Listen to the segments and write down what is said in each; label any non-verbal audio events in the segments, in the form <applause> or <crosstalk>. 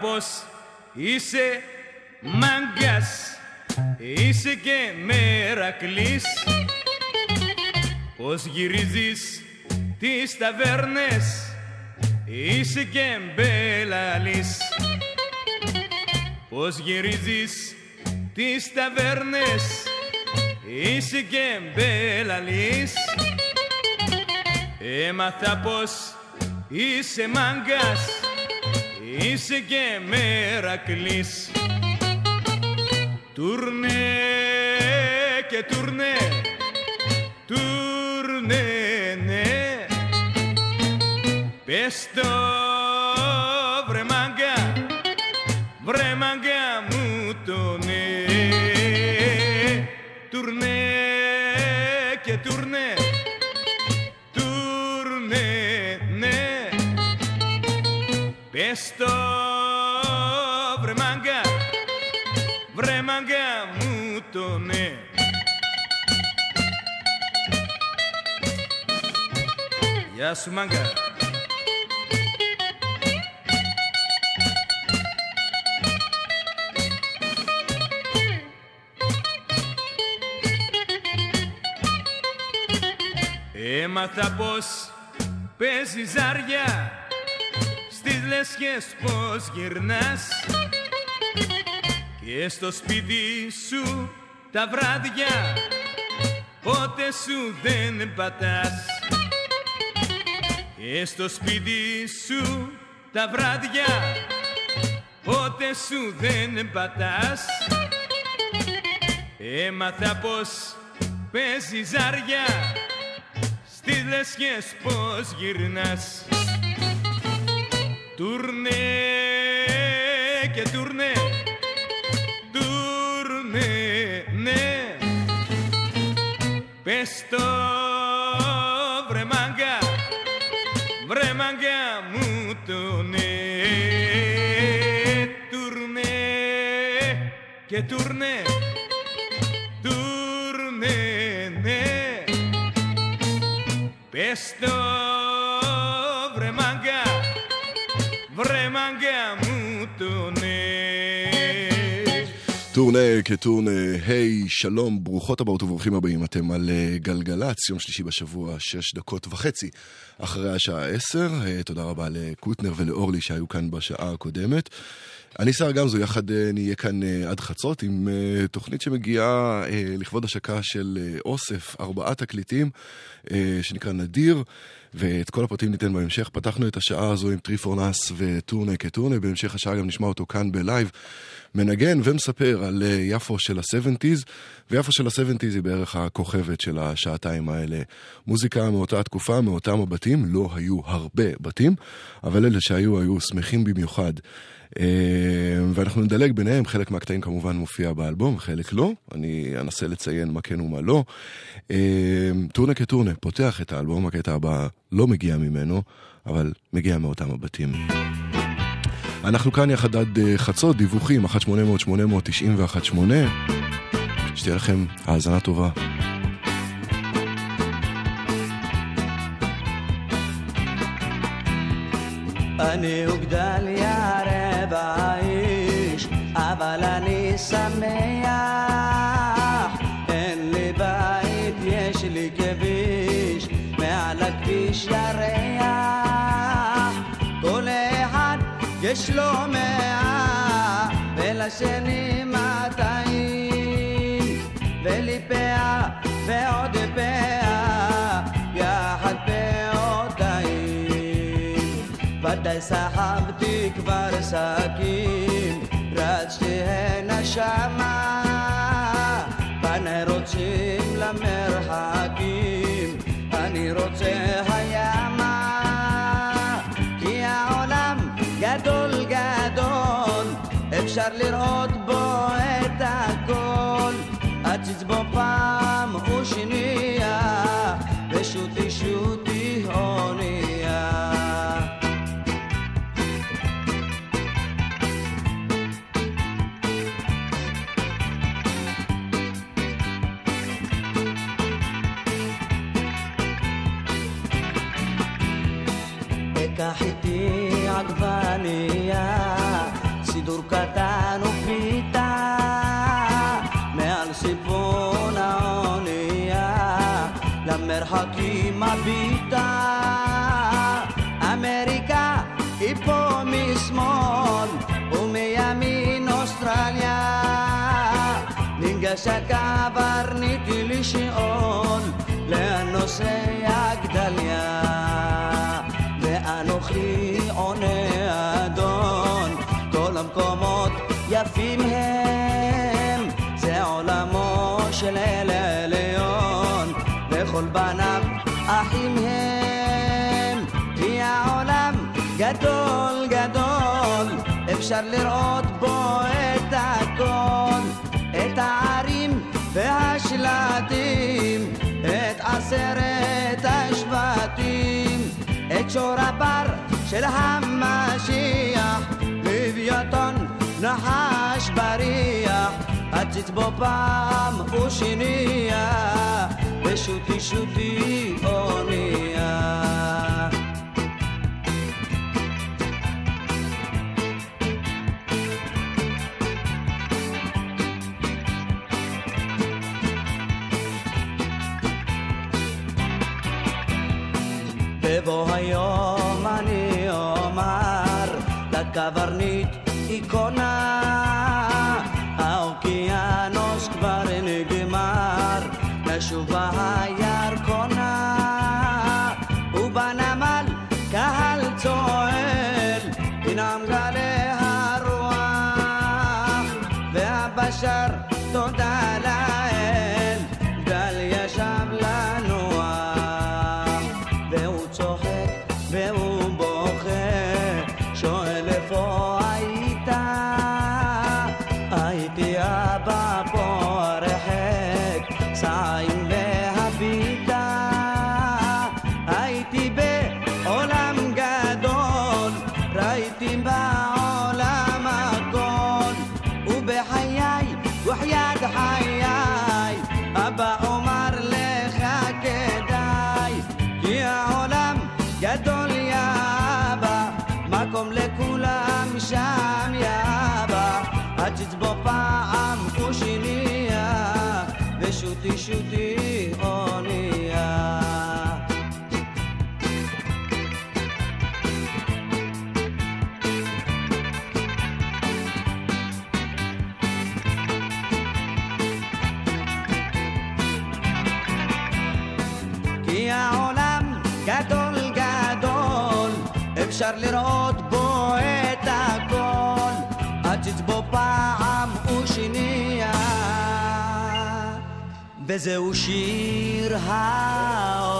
Πως είσαι μάγκας Είσαι και μερακλής. Πως γυρίζεις τις ταβέρνες Είσαι και μπελαλής Πως γυρίζεις τις ταβέρνες Είσαι και μπελαλής Έμαθα πως είσαι μάγκας Είσαι και μερακλής. Τουρνέ και τουρνέ Τουρνέ Γεια σου μάγκα. Έμαθα πως παίζει ζάρια Στις λέσχες πως γυρνάς Και στο σπίτι σου τα βράδια Πότε σου δεν πατάς Και στο σπίτι σου τα βράδια Πότε σου δεν πατάς. Έμαθα πως παίζει ζάρια Στις λέσχες πως γυρνάς. Τουρνέ טורנה כטורנה, היי, שלום, ברוכות הבאות וברוכים הבאים, אתם על אה, גלגלצ, יום שלישי בשבוע, שש דקות וחצי אחרי השעה עשר. אה, תודה רבה לקוטנר ולאורלי שהיו כאן בשעה הקודמת. אני שר גמזו, יחד אה, נהיה כאן עד חצות עם תוכנית שמגיעה לכבוד השקה של אוסף, ארבעה תקליטים, שנקרא נדיר. ואת כל הפרטים ניתן בהמשך. פתחנו את השעה הזו עם טריפונס וטורנה כטורנה, בהמשך השעה גם נשמע אותו כאן בלייב. מנגן ומספר על אה, יפו של ה-70's, ויפו של ה-70's היא בערך הכוכבת של השעתיים האלה. מוזיקה מאותה תקופה, מאותם הבתים, לא היו הרבה בתים, אבל אלה שהיו היו שמחים במיוחד. אה, ואנחנו נדלג ביניהם, חלק מהקטעים כמובן מופיע באלבום, חלק לא, אני אנסה לציין מה כן ומה לא. אה, טורנה כטורנה פותח את האלבום, הקטע הבא לא מגיע ממנו, אבל מגיע מאותם הבתים. אנחנו כאן יחד עד אה, חצות, דיווחים 1-800-890-1-8. שתהיה לכם האזנה טובה. אני אוגדל ירא באש, אבל אני שמח. אין לי בית, יש לי כביש, מעל הכביש ירח. כל אחד יש לו מאה, ולשני מאתיים, ולי פאה ועוד פאה, יחד פאותיים. ודאי שכר כבר סכין, רצתי הנה שמה, פני רוצים למרחקים, אני רוצה καχυτή αγβανία Σιντουρ κατάνω φύτα Με αλσιπώνα όνια Λα μερχακή μαβίτα Αμερικά υπομισμόν Ο Μιαμίν Αυστραλιά Νίγκα σε καβάρνη τη λύση όν וכל בניו אחים הם, כי העולם גדול גדול, אפשר לראות בו את הכל, את הערים והשלטים, את עשרת השבטים. את שור הבר של המשיח, לוויתון נחש בריח, עציץ בו פעם ושנייה, সুতি সুতি অনে וזהו שיר האונייה.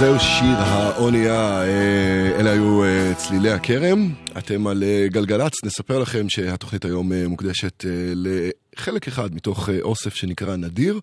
זהו שיר האונייה, אה, אלה היו אה, צלילי הכרם. אתם על אה, גלגלצ, נספר לכם שהתוכנית היום מוקדשת לחלק אחד מתוך אוסף שנקרא נדיר.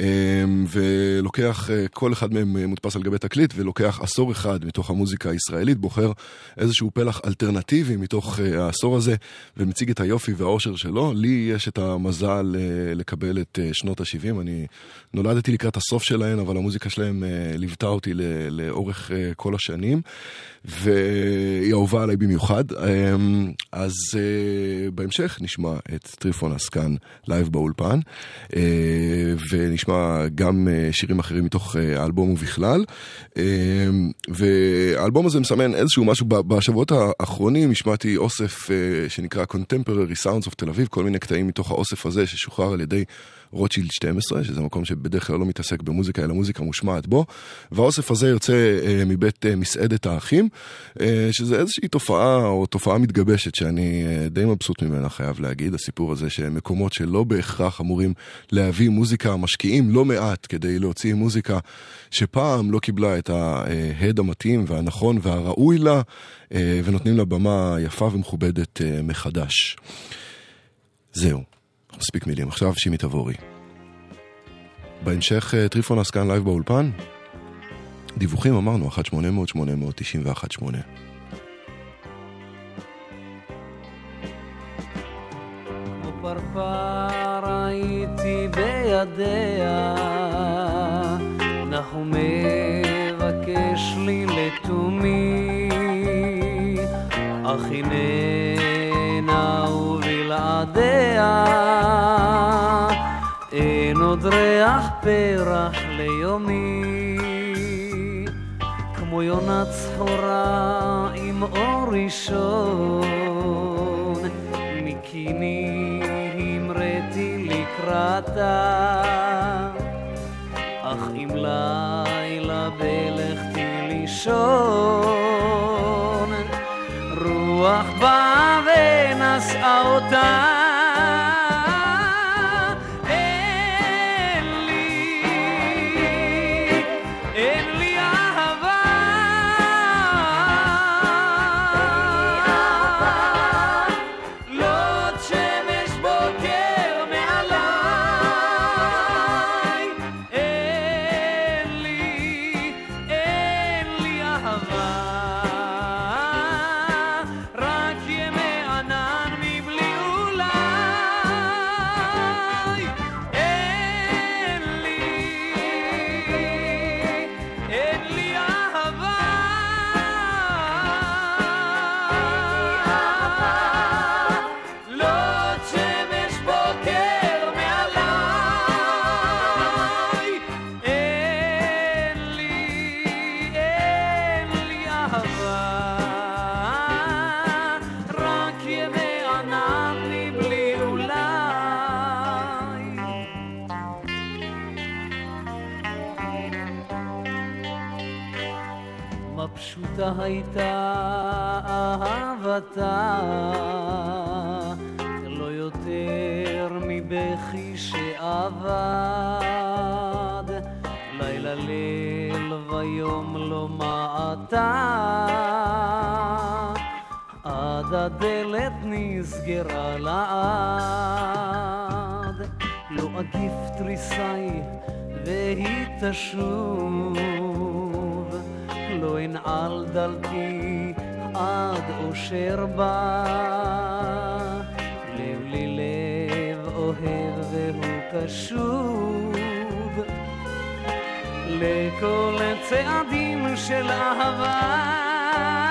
אה, ולוקח, אה, כל אחד מהם אה, מודפס על גבי תקליט, ולוקח עשור אחד מתוך המוזיקה הישראלית, בוחר איזשהו פלח אלטרנטיבי מתוך אה, העשור הזה, ומציג את היופי והאושר שלו. לי יש את המזל לקבל את שנות ה-70, אני נולדתי לקראת הסוף שלהן, אבל המוזיקה שלהם ליוותה אותי לאורך כל השנים, והיא אהובה עליי במיוחד. אה, אז אה, בהמשך נשמע את טריפונס כאן לייב באולפן, אה, ונשמע גם אה, שירים אחרים מתוך האלבום ובכלל. והאלבום הזה מסמן איזשהו משהו, בשבועות האחרונים השמעתי אוסף שנקרא Contemporary Sounds of תל אביב, כל מיני קטעים מתוך האוסף הזה ששוחרר על ידי רוטשילד 12, שזה מקום שבדרך כלל לא מתעסק במוזיקה, אלא מוזיקה מושמעת בו. והאוסף הזה יוצא אה, מבית אה, מסעדת האחים, אה, שזה איזושהי תופעה או תופעה מתגבשת שאני די מבסוט ממנה, חייב להגיד. הסיפור הזה שמקומות שלא בהכרח אמורים להביא מוזיקה, משקיעים לא מעט כדי להוציא מוזיקה שפעם לא קיבלה את ההד המתאים והנכון והראוי לה, ונותנים לה במה יפה ומכובדת מחדש. זהו. מספיק מילים. עכשיו שימי תבורי. בהמשך אה, טריפונס כאן לייב באולפן. דיווחים אמרנו, 1-800-891-8. פרפר הייתי בידיה, נחו הננה ובלעדיה, אין עוד ריח פרח ליומי, כמו יונה צחורה עם אור ראשון, מקיני המראתי לקראתה, אך אם לילה בלכתי לישון, רוח באה אותה הדלת נסגרה לעד, לא אגיף תריסי והיא תשוב. לא אנעל דלתי עד אושר בה. לב לי לב אוהב והוא קשוב לכל צעדים של אהבה.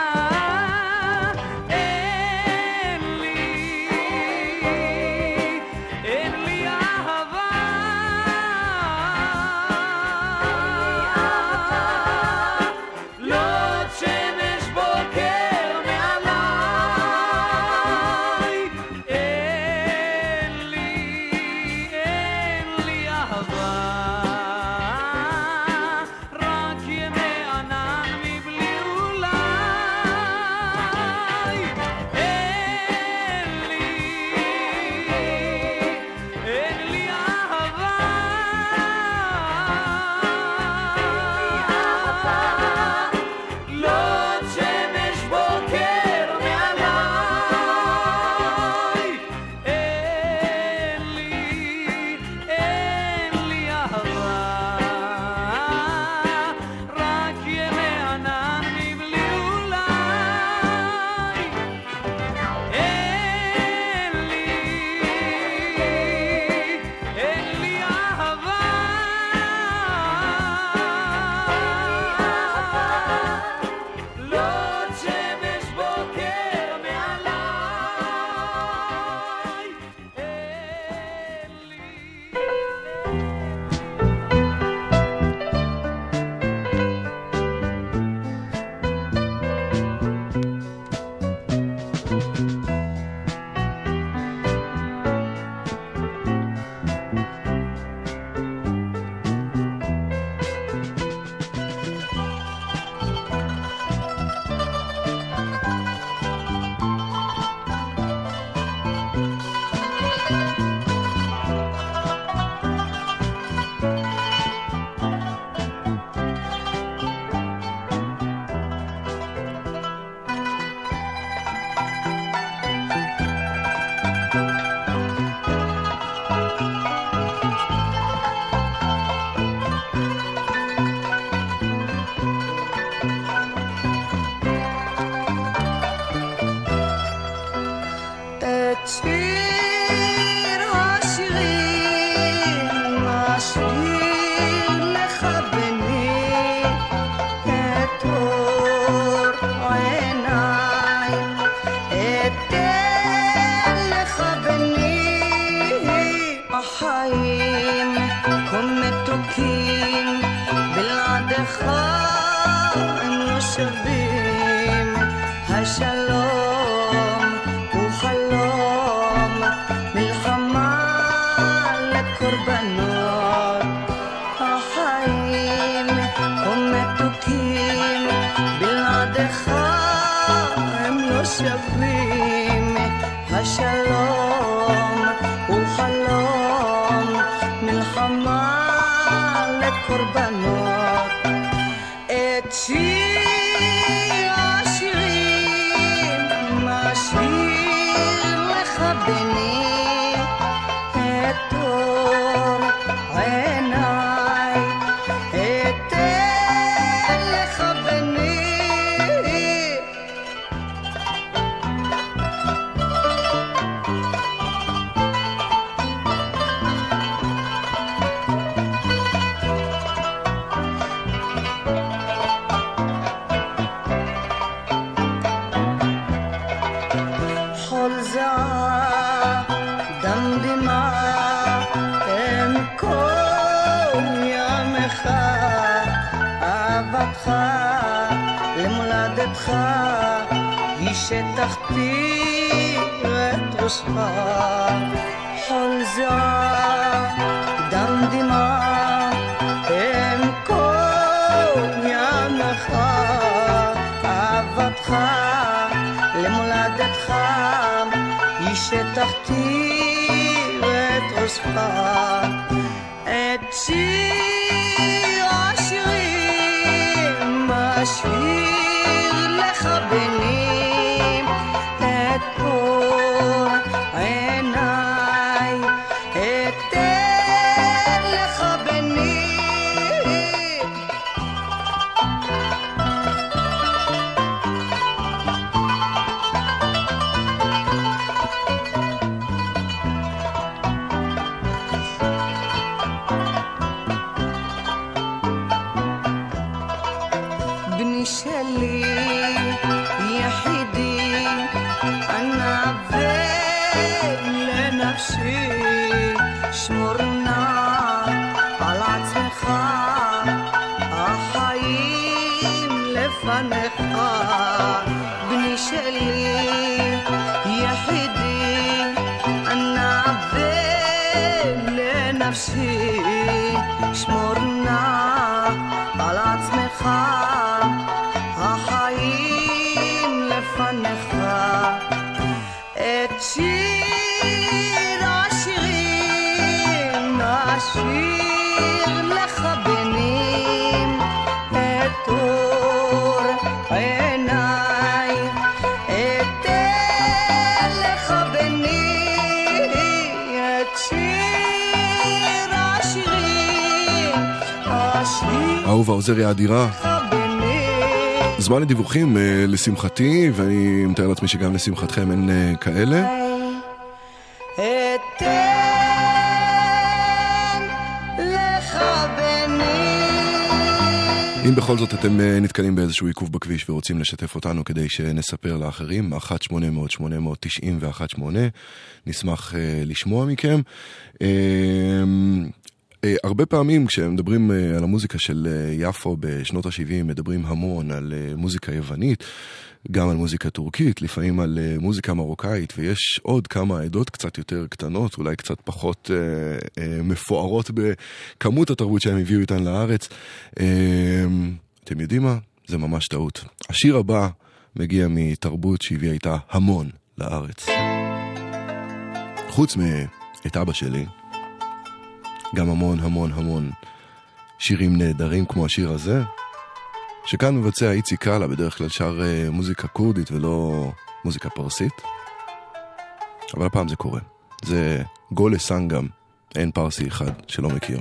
למולדתך, היא שתכתיר את ראשך. חול זהב, דם דמעה, הם כל ימיך, אהבתך למולדתך, היא שתכתיר את ראשך. את שיר השירים אשאיר עוזרי האדירה. זמן לדיווחים, אה, לשמחתי, ואני מתאר לעצמי שגם לשמחתכם אין אה, כאלה. אם בכל זאת אתם אה, נתקלים באיזשהו עיכוב בכביש ורוצים לשתף אותנו כדי שנספר לאחרים, 1-800-891-8, נשמח לשמוע מכם. הרבה פעמים כשמדברים אה, על המוזיקה של אה, יפו בשנות ה-70, מדברים המון על אה, מוזיקה יוונית, גם על מוזיקה טורקית, לפעמים על אה, מוזיקה מרוקאית, ויש עוד כמה עדות קצת יותר קטנות, אולי קצת פחות אה, אה, מפוארות בכמות התרבות שהם הביאו איתן לארץ. אה, אתם יודעים מה? זה ממש טעות. השיר הבא מגיע מתרבות שהביאה איתה המון לארץ. חוץ מאת אבא שלי, גם המון המון המון שירים נהדרים כמו השיר הזה, שכאן מבצע איציק קאלה, בדרך כלל שר אה, מוזיקה כורדית ולא מוזיקה פרסית. אבל הפעם זה קורה. זה גולה סנגם, אין פרסי אחד שלא מכיר.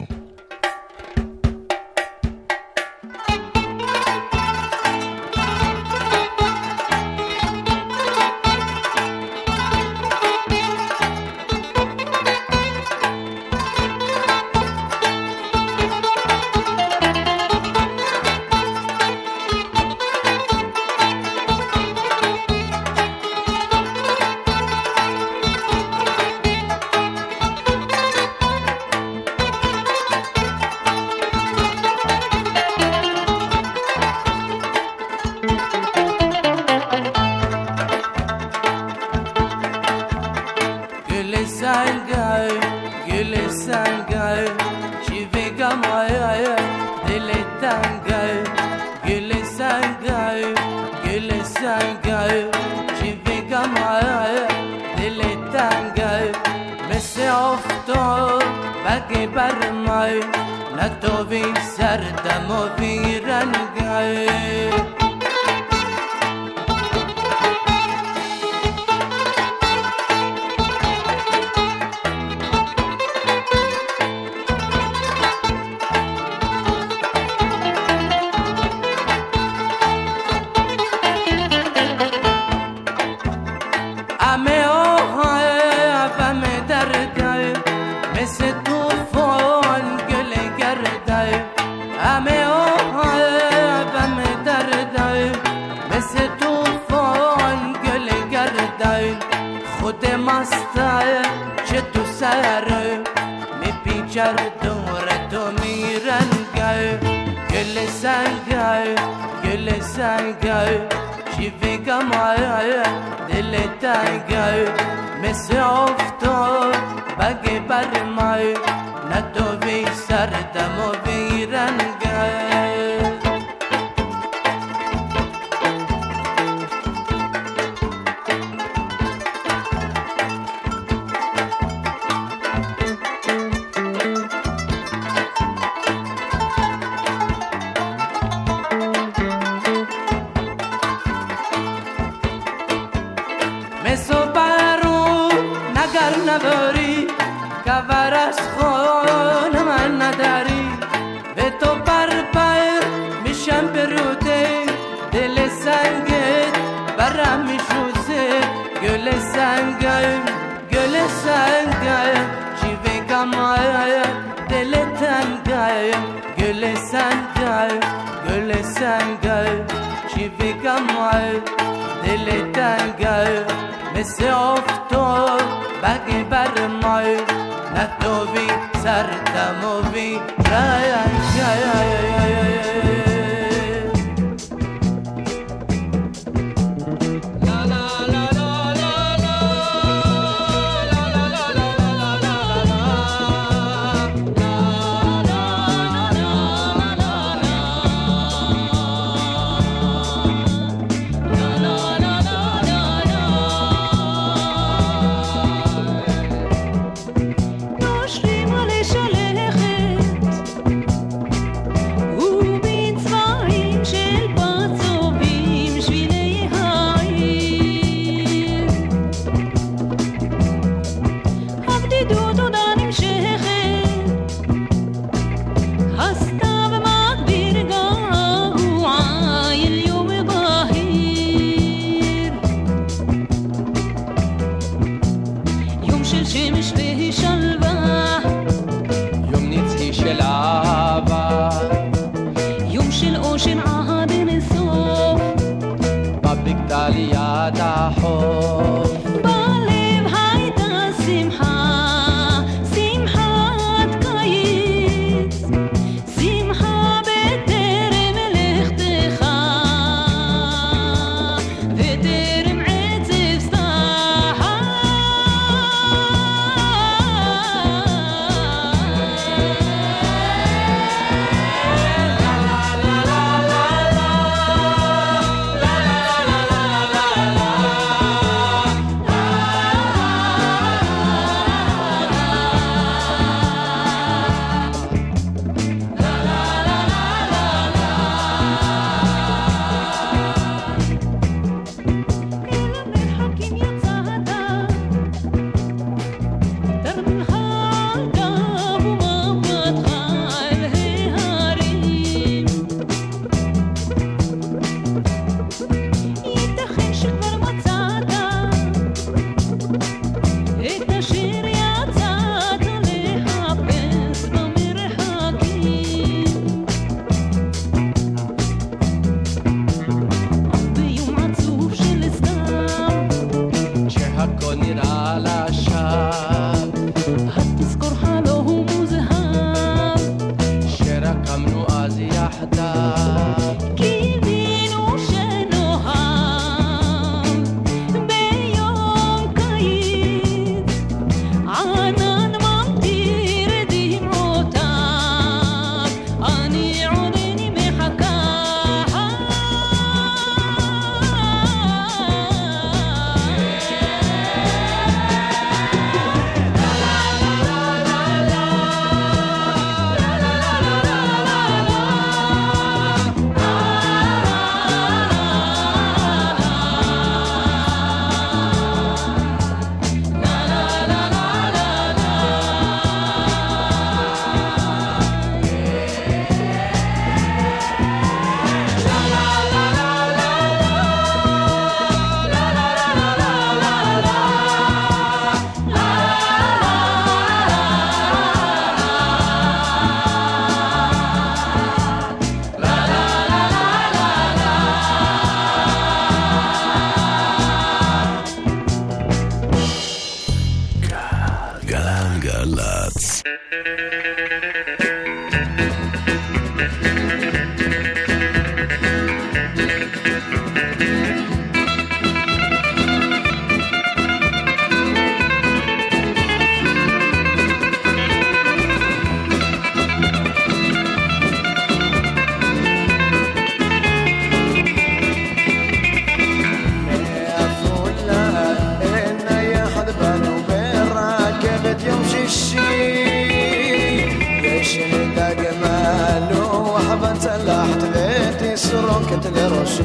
בצלחת ותסרוקת לראשי.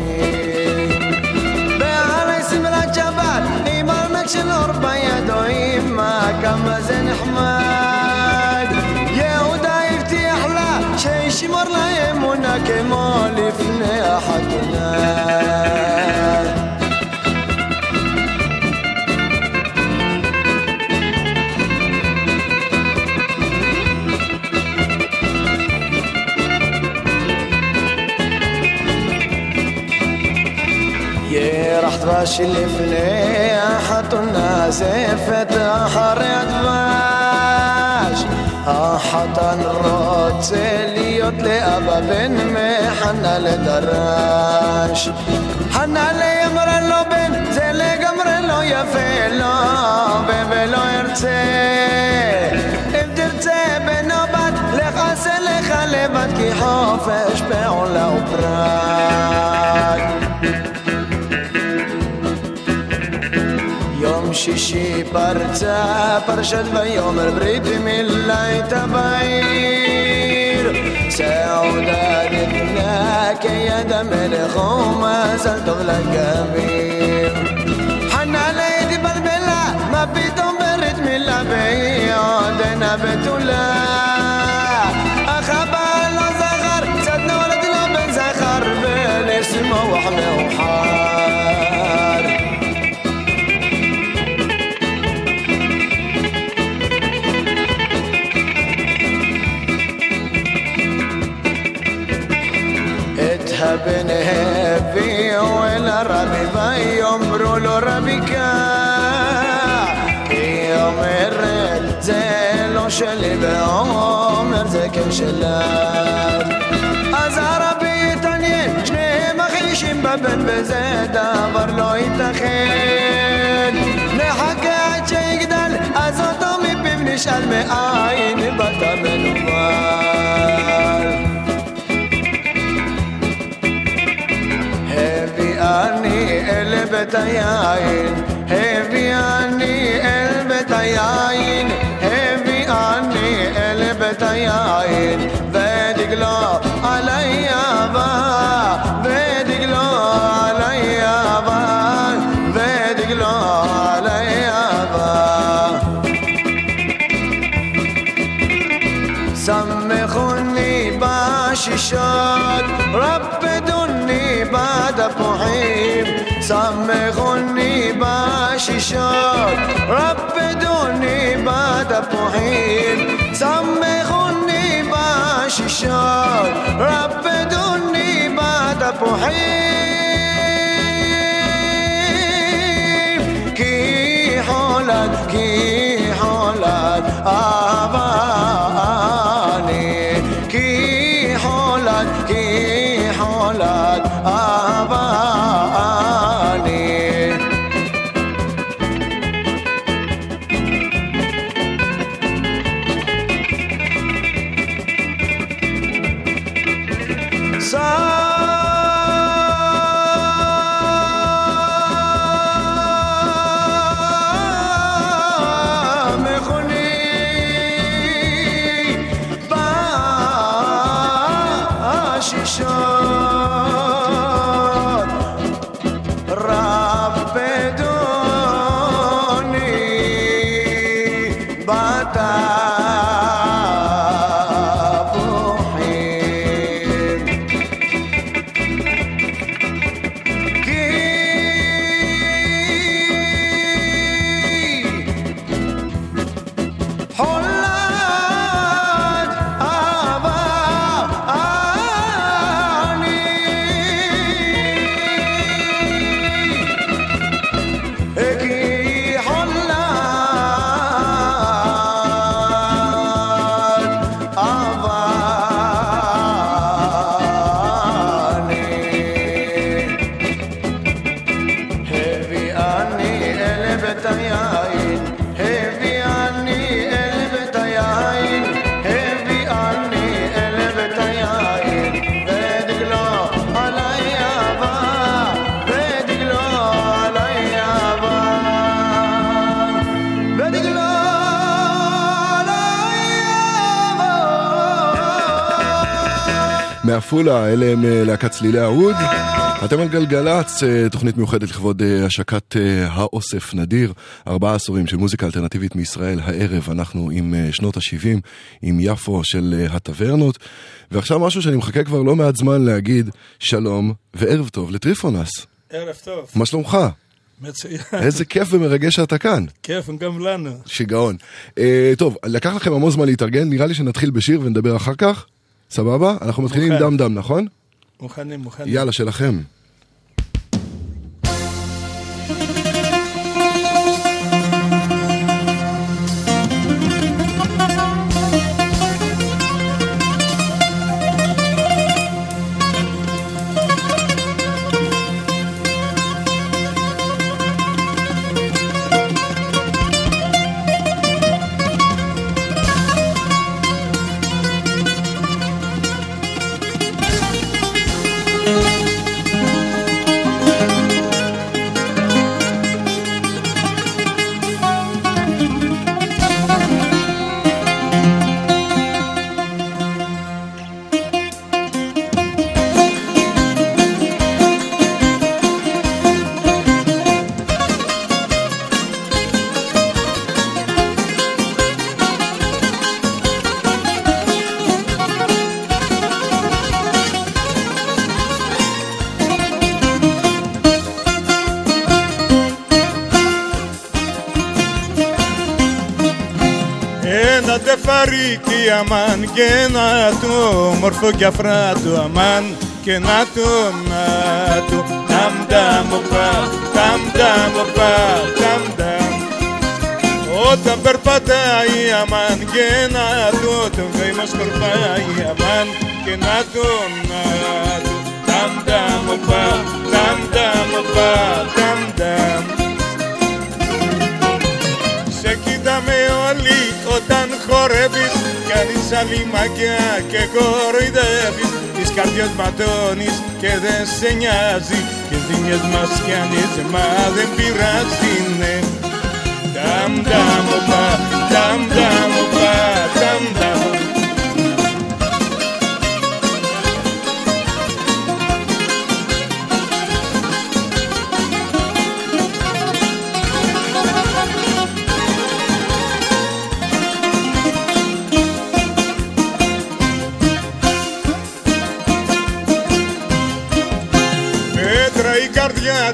ועלי שמלת שבת עם ארנק של אור בידו אמא כמה זה נחמד. יהודה הבטיח לה שישמור לה אמונה כמו לפני החתונה. ירח דבש לפני החתונה זפת אחרי הדבש. החתן רוצה להיות לאבא בן מחנה לדרש. חנה לי אמרה לו בן זה לגמרי לא יפה לו ולא ירצה. אם תרצה בן או בת לך עשה לך לבד כי חופש פעולה ופרט שישי פרצה פרשת ויאמר ברית מילה הייתה בעיר. סעודה ניתנה כיד המלך ומזל טוב לגביר חנה לידי בלבלה מה פתאום ברית מילה והיא עודנה בתולה ויאמרו לו רבי כך היא אומרת זה לא שלי ואומר זה כן שלך אז הרבי התעניין שניהם מחלישים בבן וזה דבר לא ייתכן נחכה עד שיגדל אז אותו מפיו נשאל מאין באת מנוול אל בית היין, הביאני אל בית היין, הביאני אל בית היין, ודגלו עלי אהבה, ודגלו עלי אהבה, ודגלו עלי אהבה. סמכוני בשישות, سم خونی با ششاد رب دونی با دپوهین سم خونی با ششاد رب دونی با دپوهین کی حالت کی حالت؟ آه מעפולה, אלה הם אה, להקת צלילי העוד. אתם על גלגלצ, אה, תוכנית מיוחדת לכבוד אה, השקת האוסף נדיר. ארבעה עשורים של מוזיקה אלטרנטיבית מישראל. הערב אנחנו עם שנות ה-70, עם יפו של הטברנות. ועכשיו משהו שאני מחכה כבר לא מעט זמן להגיד שלום וערב טוב לטריפונס. ערב טוב, מה שלומך? מצוין, איזה כיף ומרגש שאתה כאן. כיף גם לנו. שיגעון. אה, טוב, לקח לכם המון זמן להתארגן, נראה לי שנתחיל בשיר ונדבר אחר כך. סבבה? אנחנו מתחילים עם. דם דם, נכון? מוכנים, מוכנים. יאללה, שלכם. Μορφό και αφρά του αμάν και να του να του ταμ ταμ οπα ταμ ταμ οπα ταμ ταμ. Όταν περπατάει η αμάν και να του τον βήμα σκορπάει η αμάν και να του να του ταμ ταμ οπα ταμ ταμ οπα ταμ ταμ. Σε κοιτάμε όλοι όταν χορεύεις Κάνεις άλλη μαγιά και κοροϊδεύεις. Τις καρδιές ματώνεις και δεν σε νοιάζει. Και ζημιές μας κάνεις μα δεν πειράζει ναι Ταμ ταμ οπα, ταμ ταμ οπα, ταμ ταμ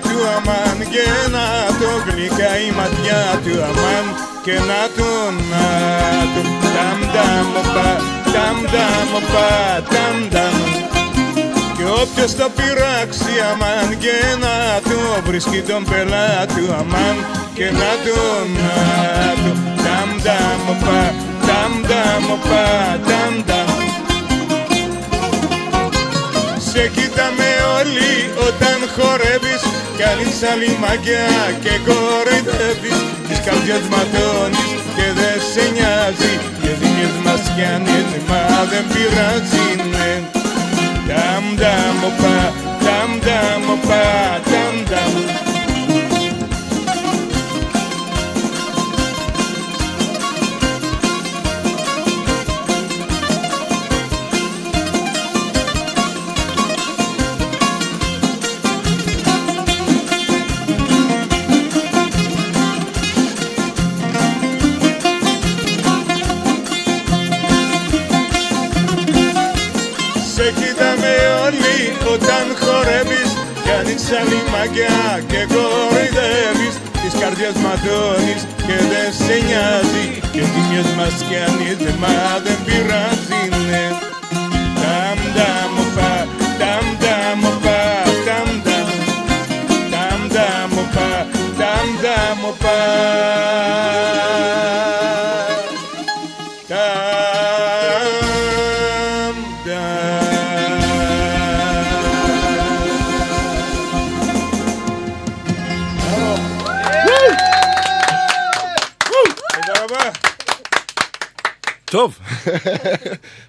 του αμάν και να το γλυκά η ματιά του αμάν και να το να το. Ταμ ταμ οπα, ταμ ταμ οπα, ταμ ταμ. Και όποιος το πειράξει αμάν και να το βρίσκει τον πελάτη του αμάν και να το να το. Ταμ ταμ οπα, ταμ ταμ οπα, ταμ ταμ. Σε κοιτάμε όλοι όταν χορεύεις Κάνεις άλλη μαγιά και κοροϊδεύεις Τις καρδιές ματώνεις και δεν σε νοιάζει. Και ζημιές μας κάνεις μα δεν πειράζει ναι. Ταμ ταμ οπα, ταμ ταμ οπα, ταμ ταμ όταν χορεύεις Κάνεις άλλη μαγιά και κοροϊδεύεις. Τις καρδιές ματώνεις και δεν σε νοιάζει Και ζημιές μας κάνεις μα δεν πειράζει ναι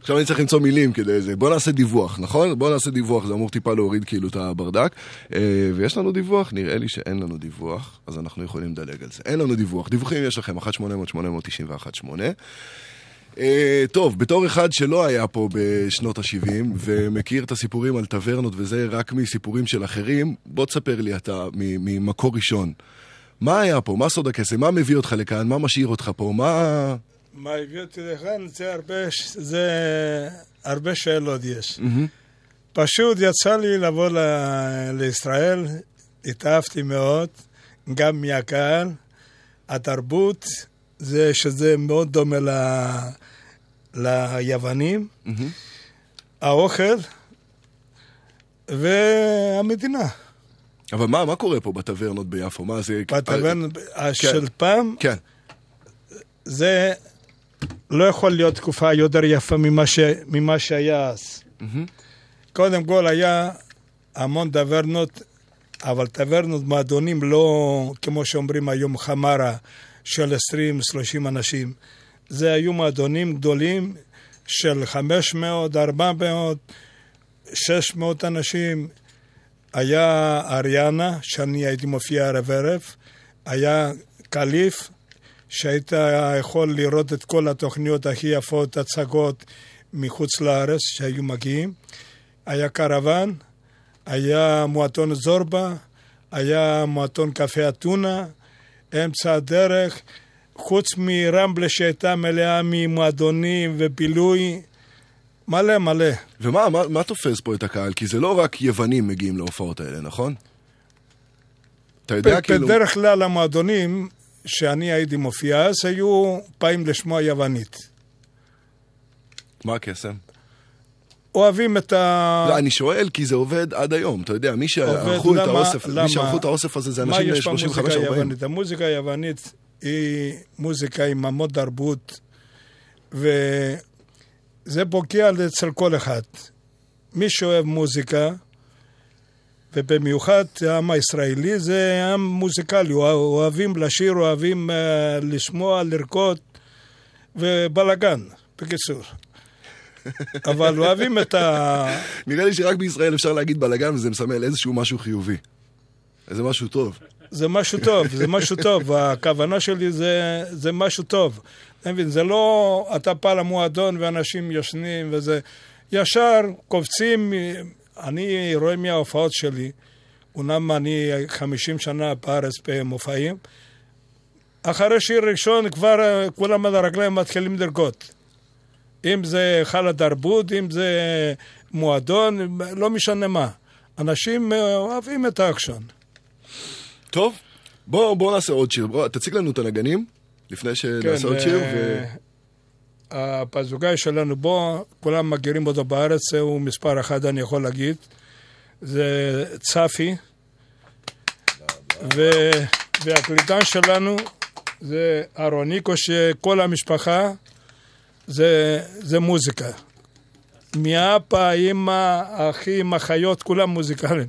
עכשיו אני צריך למצוא מילים כדי זה. בוא נעשה דיווח, נכון? בוא נעשה דיווח, זה אמור טיפה להוריד כאילו את הברדק. אה, ויש לנו דיווח? נראה לי שאין לנו דיווח, אז אנחנו יכולים לדלג על זה. אין לנו דיווח. דיווחים יש לכם, 1-800-891-8. אה, טוב, בתור אחד שלא היה פה בשנות ה-70 ומכיר את הסיפורים על טברנות וזה רק מסיפורים של אחרים, בוא תספר לי אתה ממקור ראשון. מה היה פה? מה סוד הקסם? מה מביא אותך לכאן? מה משאיר אותך פה? מה... מה הביא אותי לכאן? זה הרבה, זה הרבה שאלות יש. פשוט יצא לי לבוא ל- לישראל, התאהבתי מאוד, גם מהקהל, התרבות, זה שזה מאוד דומה ל... ליוונים, האוכל והמדינה. אבל מה, מה קורה פה בטברנות ביפו? מה זה... בטברנות של פעם, כן. זה לא יכול להיות תקופה יותר יפה ממה, ש... ממה שהיה אז. קודם כל היה המון טברנות, אבל טברנות מועדונים לא כמו שאומרים היום חמרה של 20-30 אנשים. זה היו מועדונים גדולים של 500, 400, 600 אנשים. היה אריאנה, שאני הייתי מופיע ערב ערב, היה קליף, שהיית יכול לראות את כל התוכניות הכי יפות, הצגות מחוץ לארץ שהיו מגיעים. היה קרוון, היה מועדון זורבה, היה מועדון קפה אתונה, אמצע הדרך, חוץ מרמבלה שהייתה מלאה ממועדונים ובילוי, מלא מלא. ומה מה, מה תופס פה את הקהל? כי זה לא רק יוונים מגיעים להופעות האלה, נכון? אתה יודע כאילו... בדרך כלל המועדונים שאני הייתי מופיע אז היו באים לשמוע יוונית. מה הקסם? אוהבים את ה... לא, אני שואל כי זה עובד עד היום, אתה יודע, מי שערכו את למה- האוסף, למה? מי שערכו את האוסף הזה זה מה אנשים יש במוזיקה ל-35-40. היוונית? המוזיקה היוונית היא מוזיקה עם המון תרבות, וזה פוגע אצל כל אחד. מי שאוהב מוזיקה, ובמיוחד העם הישראלי, זה עם מוזיקלי, אוה- אוהבים לשיר, אוהבים uh, לשמוע, לרקוד, ובלאגן, בקיצור. <laughs> אבל אוהבים את ה... נראה לי שרק בישראל אפשר להגיד בלאגן וזה מסמל איזשהו משהו חיובי. איזה משהו טוב. זה משהו טוב, זה משהו טוב, <laughs> הכוונה שלי זה, זה משהו טוב. אתה מבין, זה לא אתה בא למועדון ואנשים ישנים וזה, ישר קופצים, אני רואה מההופעות שלי, אומנם אני 50 שנה בארץ במופעים, אחרי שיר ראשון כבר אה, כולם על הרגליים מתחילים לרקוד. אם זה היכל התרבות, אם זה מועדון, לא משנה מה. אנשים אה, אוהבים את האקשן. טוב, בוא, בוא נעשה עוד שיר. בוא, תציג לנו את הנגנים, לפני שנעשה עוד שיר. ו... הבוזוקאי שלנו בו, כולם מכירים אותו בארץ, הוא מספר אחד, אני יכול להגיד. זה צפי. ו... והקלידן שלנו זה אהרוניקו, שכל המשפחה זה, זה מוזיקה. מאבא, אימא, אחים, אחיות, כולם מוזיקליים.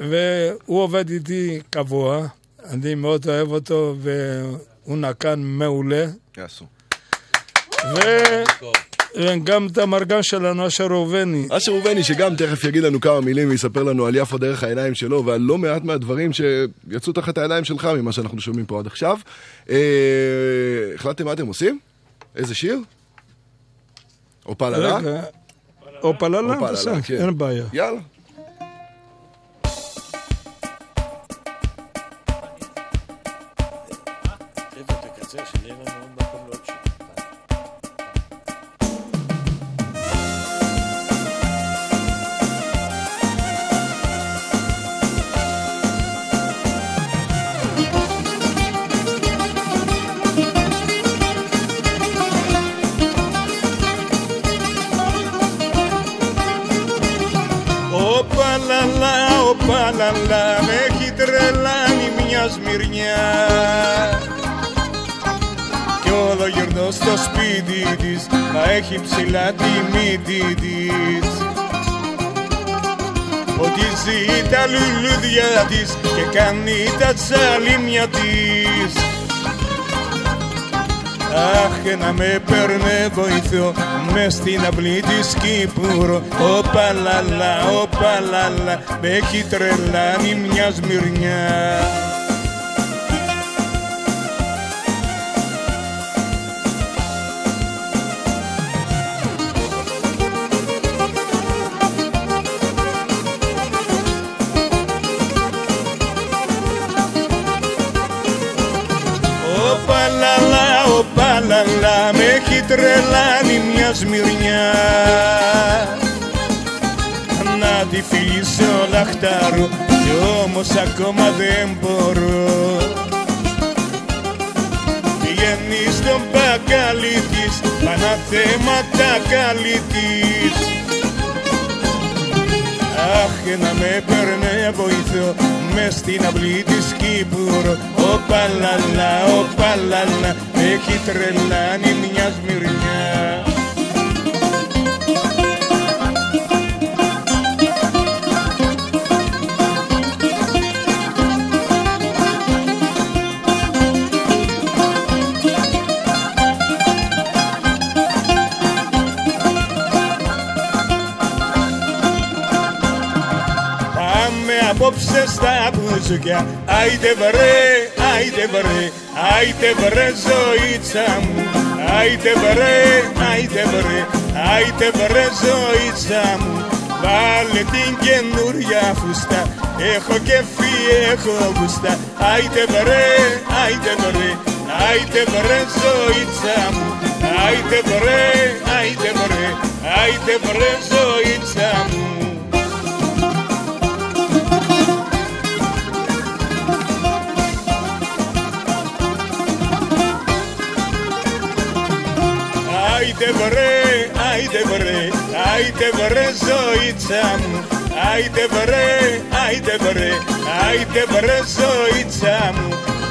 והוא עובד איתי קבוע, אני מאוד אוהב אותו, והוא נקן מעולה. יעשו. וגם את המרגן שלנו, אשר ראובני. אשר ראובני, שגם תכף יגיד לנו כמה מילים ויספר לנו על יפו דרך העיניים שלו ועל לא מעט מהדברים שיצאו תחת העיניים שלך ממה שאנחנו שומעים פה עד עכשיו. החלטתם מה אתם עושים? איזה שיר? או פללה? או פללה, בסדר, אין בעיה. יאללה. Thank you. Όπα λαλά, με έχει τρελάνει μια σμυρνιά. Κι όλο γυρνώ στο σπίτι της, μα έχει ψηλά τη μύτη της. Ότι ζει τα λουλούδια της και κάνει τα τσαλίμια της Αχ, να με παίρνε βοηθό μες στην αυλή της Κύπουρου Ο παλαλά, ο παλαλά, με έχει τρελάνει μια σμυρνιά Σμυρνιά φιλήσω λαχτάρω κι όμως ακόμα δεν μπορώ. Πηγαίνεις στον μπακάλι της Παναθέματα καλή της Αχ, να με παίρνε βοηθό μες στην αυλή της Κύπουρο Ο παλαλά, ο παλαλά έχει τρελάνει μια σμυρνιά απόψε στα μπουζουκιά Άιτε βρε, άιτε βρε Άιτε βρε ζωήτσα μου. Άιτε βρε, άιτε βρε Άιτε βρε ζωήτσα μου. Βάλε την καινούρια φούστα. Έχω κεφί, έχω γούστα. Άιτε βρε, άιτε βρε Άιτε βρε ζωήτσα μου. Άιτε βρε, άιτε βρε Άιτε βρε ζωήτσα μου Άιτε βρε, άιτε βρε, άιτε βρε ζωήτσα μου. Άιτε βρε, άιτε βρε, άιτε βρε ζωήτσα μου.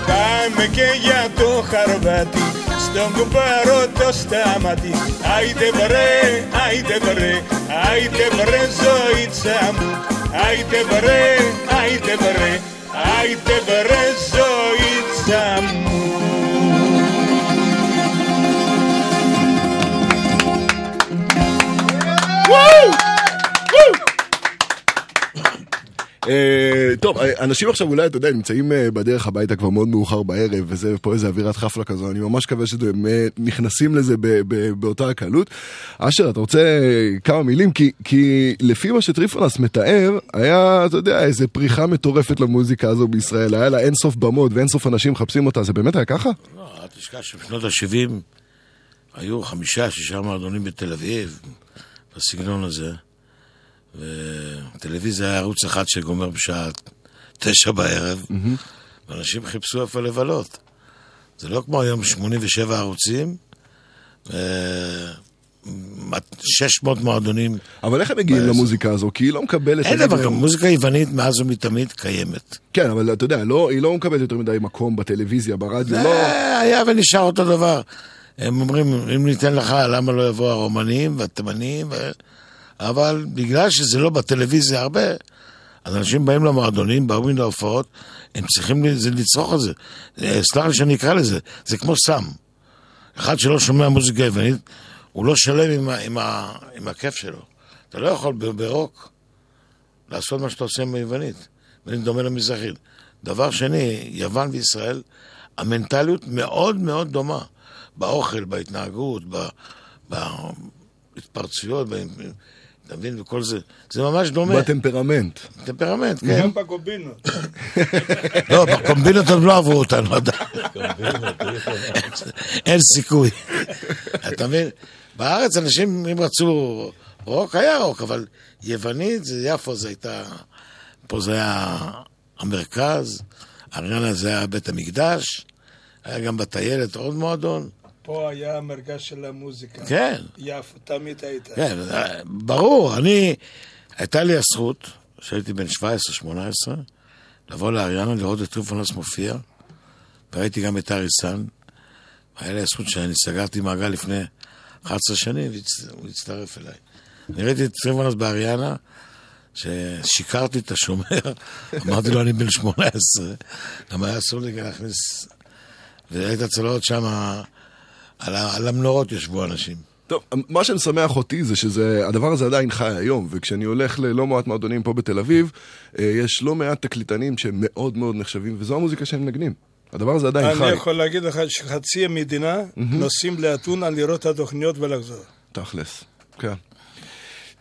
Πάμε και για το χαρβάτι στον κουμπάρο το στάματι Άιτε βρε, άιτε βρε, άιτε βρε ζωήτσα μου. Άιτε βρε, άιτε βρε, άιτε βρε ζωήτσα μου טוב, אה, אנשים עכשיו אולי, אתה יודע, נמצאים אה, בדרך הביתה כבר מאוד מאוחר בערב, וזה פה איזה אווירת חפלה כזו, אני ממש מקווה שאתם אה, נכנסים לזה באותה הקלות. אשר, אתה רוצה אה, כמה מילים? כי, לפי מה שטריפונס מתאר, היה, אתה יודע, איזה פריחה מטורפת למוזיקה הזו בישראל, היה לה אינסוף במות ואינסוף אנשים מחפשים אותה, זה באמת היה ככה? לא, אל תשכח שבשנות ה-70 היו חמישה, שישה מועדונים בתל אביב, בסגנון הזה. וטלוויזיה היה ערוץ אחד שגומר בשעה תשע בערב, ואנשים חיפשו איפה לבלות. זה לא כמו היום 87 ערוצים, ו... 600 מועדונים. אבל איך הם מגיעים בעשר. למוזיקה הזו? כי היא לא מקבלת... אין דבר, מוזיקה יוונית מאז ומתמיד קיימת. כן, אבל אתה יודע, לא, היא לא מקבלת יותר מדי מקום בטלוויזיה, ברדיו, לא... היה ונשאר אותו דבר. הם אומרים, אם ניתן לך, למה לא יבואו הרומנים והתימנים? ו... אבל בגלל שזה לא בטלוויזיה הרבה, אז אנשים באים למועדונים, באים להופעות, הם צריכים לצרוך את זה. אה, סלח לי שאני אקרא לזה, זה כמו סם. אחד שלא שומע מוזיקה יוונית, הוא לא שלם עם, ה, עם, ה, עם הכיף שלו. אתה לא יכול ברוק לעשות מה שאתה עושה עם היוונית. יוונית דומה למזרחית. דבר שני, יוון וישראל, המנטליות מאוד מאוד דומה. באוכל, בהתנהגות, ב- בהתפרצויות, ב- אתה מבין? וכל זה. זה ממש דומה. בטמפרמנט. טמפרמנט, כן. גם בקומבינות. <laughs> לא, בקומבינות עוד לא עברו אותנו עדיין. אין סיכוי. אתה מבין? בארץ אנשים, אם רצו רוק, היה רוק, אבל יוונית, זה יפו, זה הייתה... פה זה היה המרכז, אריאנה זה היה בית המקדש, היה גם בטיילת עוד מועדון. פה היה המרכז של המוזיקה. כן. יפו, תמיד היית. כן, ברור, אני, הייתה לי הזכות, כשהייתי בן 17-18, לבוא לאריאנה לראות את טריפונס מופיע, וראיתי גם את אריס סאן. היה לי הזכות שאני סגרתי מעגל לפני 11 שנים, והוא הצטרף אליי. אני ראיתי את טריפונס באריאנה, ששיקרתי את השומר, <laughs> אמרתי לו, אני בן 18, גם היה אסור לי להכניס... והיית צלעות שם, על על המנורות ישבו אנשים. טוב, מה שמשמח אותי זה שהדבר הזה עדיין חי היום, וכשאני הולך ללא מעט מועדונים פה בתל אביב, אה, יש לא מעט תקליטנים שהם מאוד מאוד נחשבים, וזו המוזיקה שהם מנגנים. הדבר הזה עדיין חי. אני יכול להגיד לך שחצי המדינה נוסעים לאתונה לראות את התוכניות ולחזור. תכלס, כן.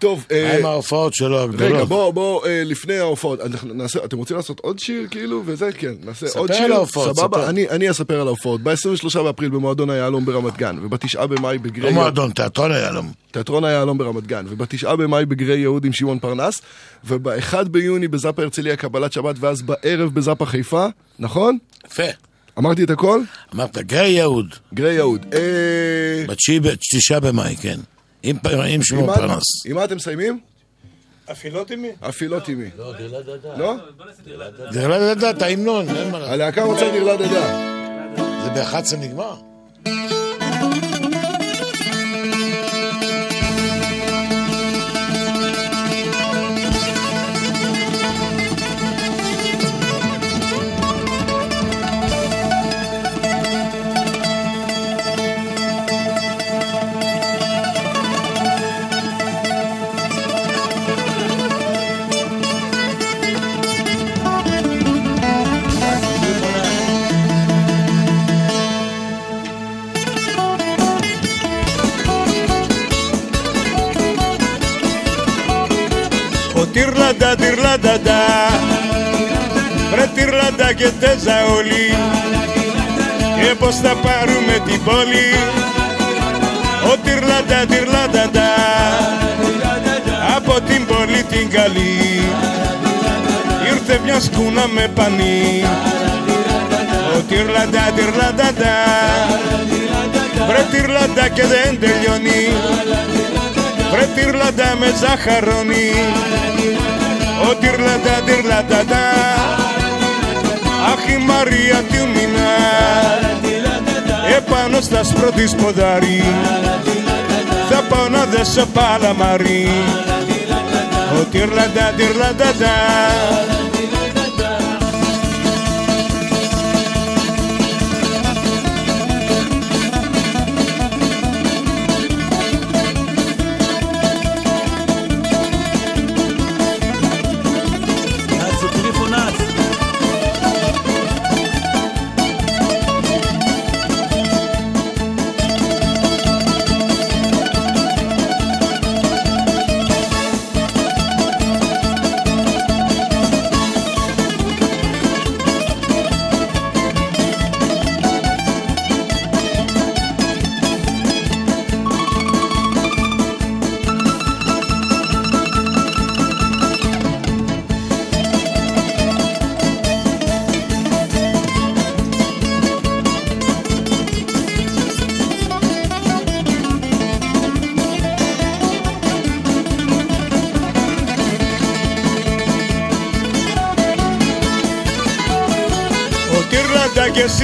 טוב, מה אה, עם ההופעות שלו הגדולות? רגע, בוא, בוא, אה, לפני ההופעות, נעשה, אתם רוצים לעשות עוד שיר, כאילו, וזה, כן, נעשה ספר עוד על שיר, ההופעות, סבבה, ספר. אני, אני אספר על ההופעות. ב-23 באפריל במועדון היהלום ברמת גן, וב-9 במאי בגרי... לא מועדון, תיאטרון היהלום. תיאטרון היהלום ברמת גן, וב-9 במאי בגרי יהוד עם שמעון פרנס, וב-1 ביוני בזאפה הרצליה קבלת שבת, ואז בערב בזאפה חיפה, נכון? יפה. אמרתי את הכל? אמרת גיא יהוד, גרי יהוד. אה... בתשיעי- בתשעה במאי, כן. עם שמעון מה- פרנס. עם מה אתם מסיימים? אפילו תימי. הפילות עימי. לא? דרלה דדה, את ההמנון, אין מה לעשות. הלהקה רוצה נרלה דדה. זה ב-11 נגמר? Τυρλάντα και τέζα όλοι Και πως θα πάρουμε την πόλη. Ο τυρλάντα, τυρλάντα, da Από την πόλη την καλή. Ήρθε μια σκούνα με πανί. Ο τυρλάντα, τυρλάντα, da Βρε τυρλάντα και δεν τελειώνει. Βρε τυρλάντα με ζαχαρόνι Ο τυρλάντα, τυρλάντα, τη Μαρία τη Μινά. Επάνω στα σπρώτη θα πάω να δέσω παλαμαρί ο τυρλαντά τυρλαντά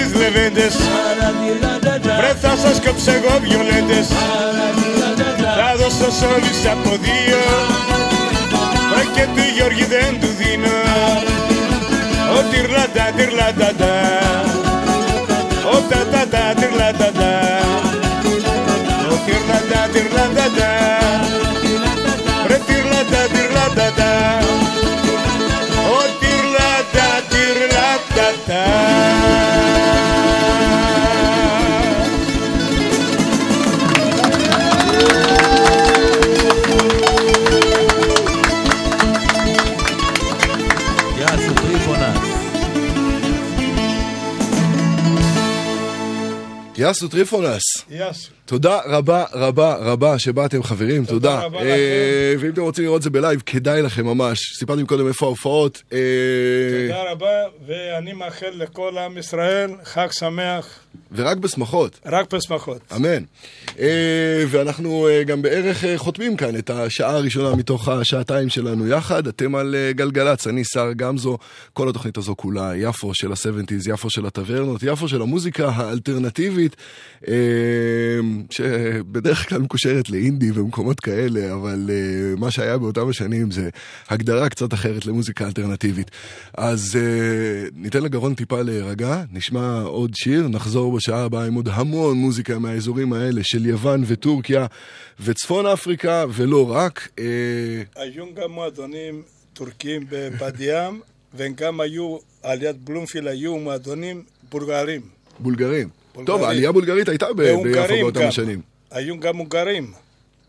τυρλάντα και εσείς λεβέντες. Βρε θα σας κόψω εγώ βιολέτες. Θα δώσω σ' όλους από δύο. Βρε και του Γιώργη δεν του δίνω. Ο τυρλάντα, τυρλάντα, יאסו טריפולס. יאסו. תודה רבה רבה רבה שבאתם חברים, תודה. תודה רבה אה, לכם. ואם אתם רוצים לראות זה בלייב, כדאי לכם ממש. סיפרתי קודם איפה ההופעות. אה... תודה רבה, ואני מאחל לכל עם ישראל חג שמח. ורק בשמחות. רק בשמחות. אמן. אה, ואנחנו אה, גם בערך אה, חותמים כאן את השעה הראשונה מתוך השעתיים שלנו יחד. אתם על גלגלצ, אני שר גמזו. כל התוכנית הזו כולה יפו של ה-70's, יפו של הטברנות, יפו של המוזיקה האלטרנטיבית, שבדרך כלל מקושרת לאינדי ומקומות כאלה, אבל מה שהיה באותם השנים זה הגדרה קצת אחרת למוזיקה אלטרנטיבית. אז ניתן לגרון טיפה להירגע, נשמע עוד שיר, נחזור בשעה הבאה עם עוד המון מוזיקה מהאזורים האלה של יוון וטורקיה וצפון אפריקה, ולא רק. אה, היו גם מועדונים טורקים בבת ים, והם גם היו, על יד בלומפיל היו מועדונים בולגרים. בולגרים. טוב, העלייה הבולגריית הייתה ביפו באותם. השנים. היו גם הונגרים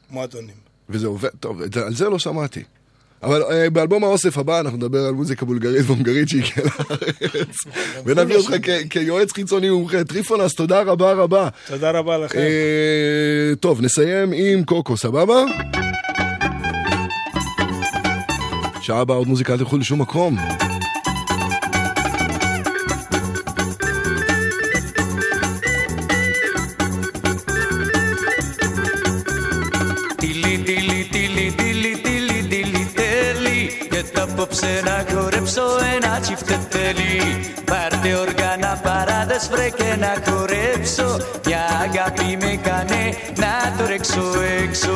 מועדונים. וזה עובד, טוב, על זה לא שמעתי. אבל אה, באלבום האוסף הבא אנחנו נדבר על מוזיקה בולגרית והונגרית שהגיעה לארץ. <laughs> ונביא אותך כיועץ חיצוני מומחה. טריפונס, תודה רבה רבה. תודה רבה לכם. אה, טוב, נסיים עם קוקו, סבבה? שעה הבאה עוד מוזיקה, אל תלכו לשום מקום. Απόψε να χορέψω ένα τσιφτετέλι Πάρτε όργανα παράδες βρε και να χορέψω. Μια αγάπη με κάνε να το ρέξω έξω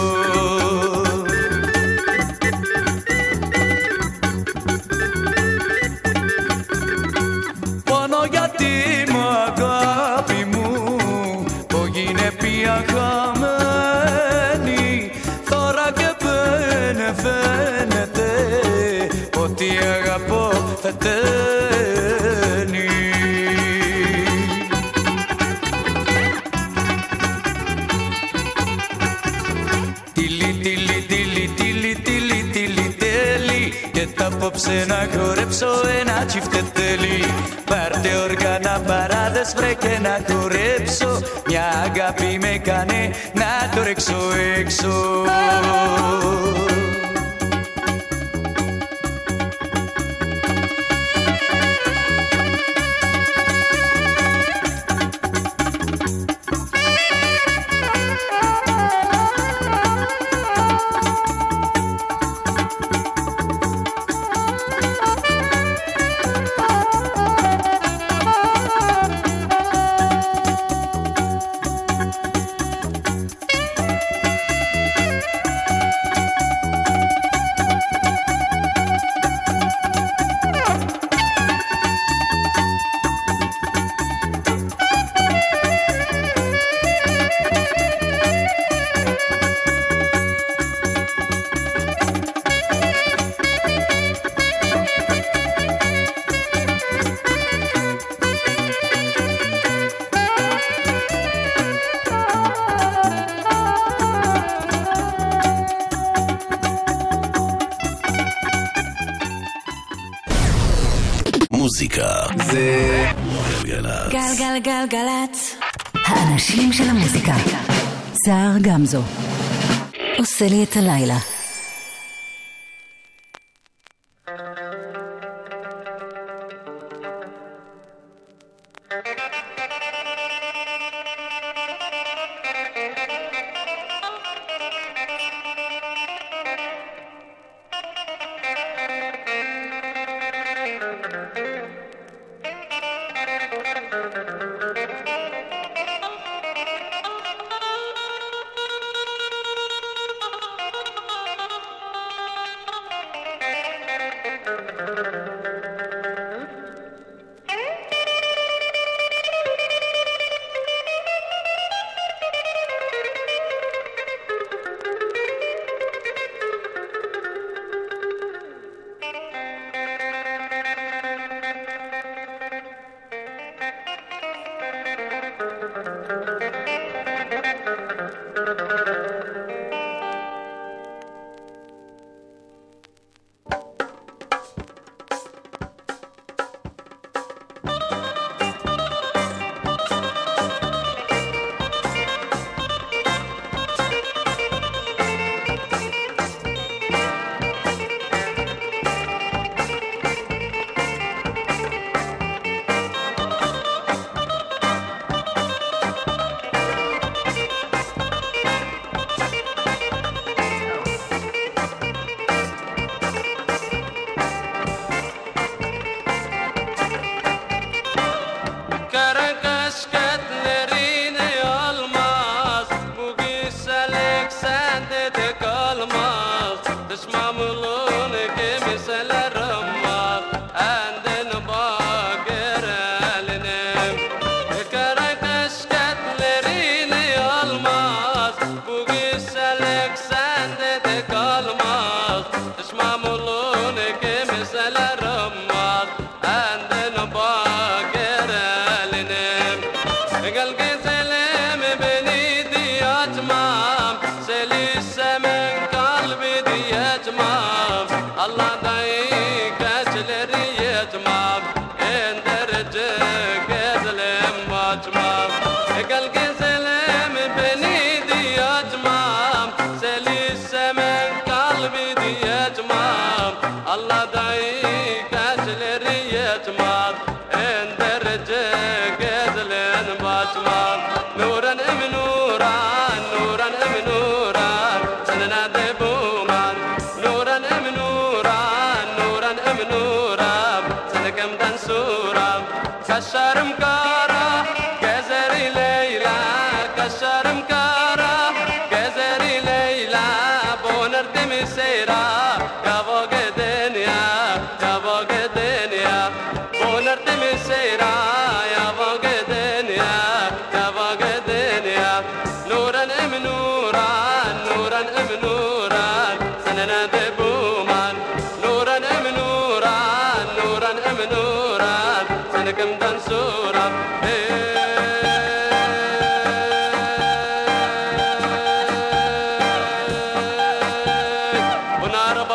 Και τα απόψε να χορέψω ένα τσιφτετέλι Πάρτε όργανα παράδες βρε και να χορέψω Μια αγάπη με κάνε να το ρέξω έξω גמזו. עושה לי את הלילה.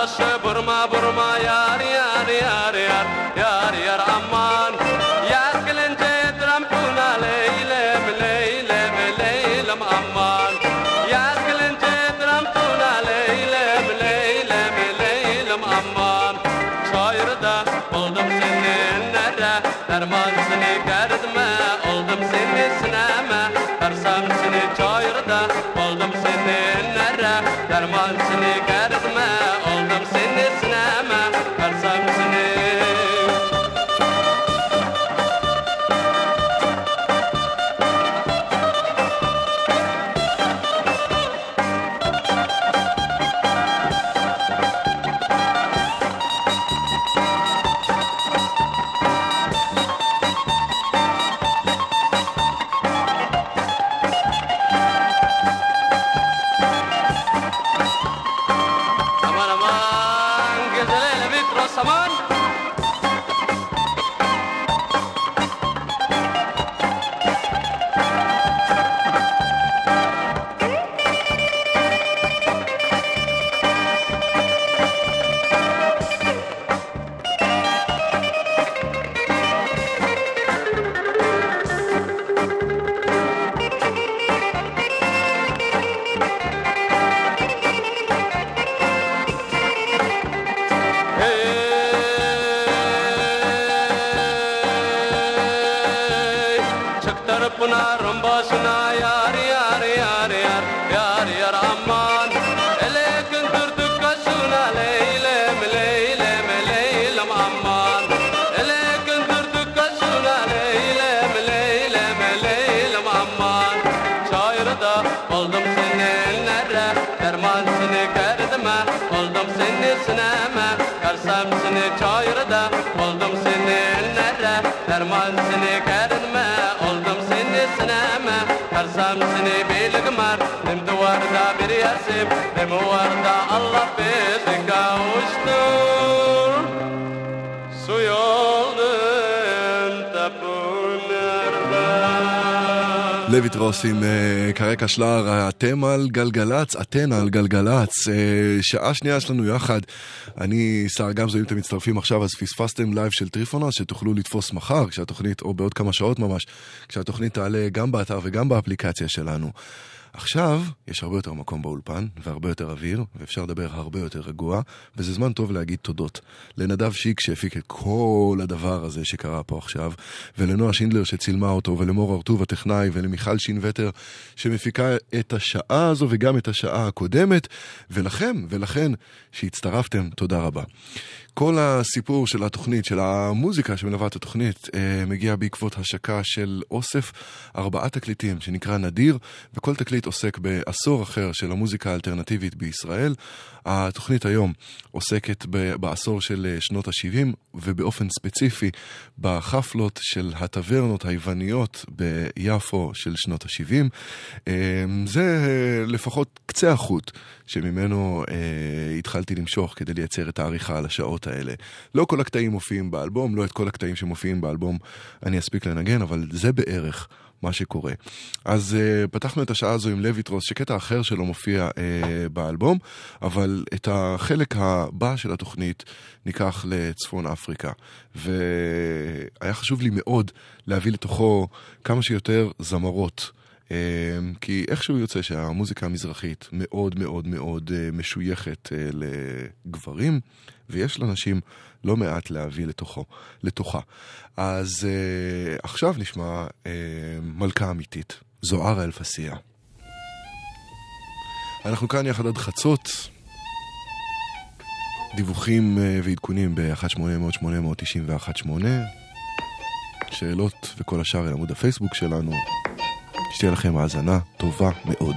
başı burma burmaya גלגלצ, אתן על גלגלצ. אה, שעה שנייה יש לנו יחד. אני, שר גמזו, אם אתם מצטרפים עכשיו, אז פספסתם לייב של טריפונס, שתוכלו לתפוס מחר, כשהתוכנית, או בעוד כמה שעות ממש, כשהתוכנית תעלה גם באתר וגם באפליקציה שלנו. עכשיו יש הרבה יותר מקום באולפן והרבה יותר אוויר ואפשר לדבר הרבה יותר רגוע וזה זמן טוב להגיד תודות לנדב שיק שהפיק את כל הדבר הזה שקרה פה עכשיו ולנועה שינדלר שצילמה אותו ולמור ארטוב הטכנאי ולמיכל שינווטר שמפיקה את השעה הזו וגם את השעה הקודמת ולכם ולכן שהצטרפתם תודה רבה. כל הסיפור של התוכנית, של המוזיקה שמלווה את התוכנית, אה, מגיע בעקבות השקה של אוסף ארבעה תקליטים שנקרא נדיר, וכל תקליט עוסק בעשור אחר של המוזיקה האלטרנטיבית בישראל. התוכנית היום עוסקת בעשור של אה, שנות ה-70, ובאופן ספציפי בחפלות של הטברנות היווניות ביפו של שנות ה-70. זה אה, לפחות קצה החוט שממנו אה, התחלתי למשוך כדי לייצר את העריכה על השעות האלה. לא כל הקטעים מופיעים באלבום, לא את כל הקטעים שמופיעים באלבום אני אספיק לנגן, אבל זה בערך מה שקורה. אז uh, פתחנו את השעה הזו עם לויטרוס, שקטע אחר שלו מופיע uh, באלבום, אבל את החלק הבא של התוכנית ניקח לצפון אפריקה. והיה חשוב לי מאוד להביא לתוכו כמה שיותר זמרות. אה, כי איכשהו יוצא שהמוזיקה המזרחית מאוד מאוד מאוד משויכת לגברים, ויש לנשים לא מעט להביא לתוכו, לתוכה. אז עכשיו נשמע מלכה אמיתית, זוהרה אלפסיה. אנחנו כאן יחד עד חצות. דיווחים ועדכונים ב-1-800-891-8. שאלות וכל השאר אל עמוד הפייסבוק שלנו. שתהיה לכם האזנה טובה מאוד.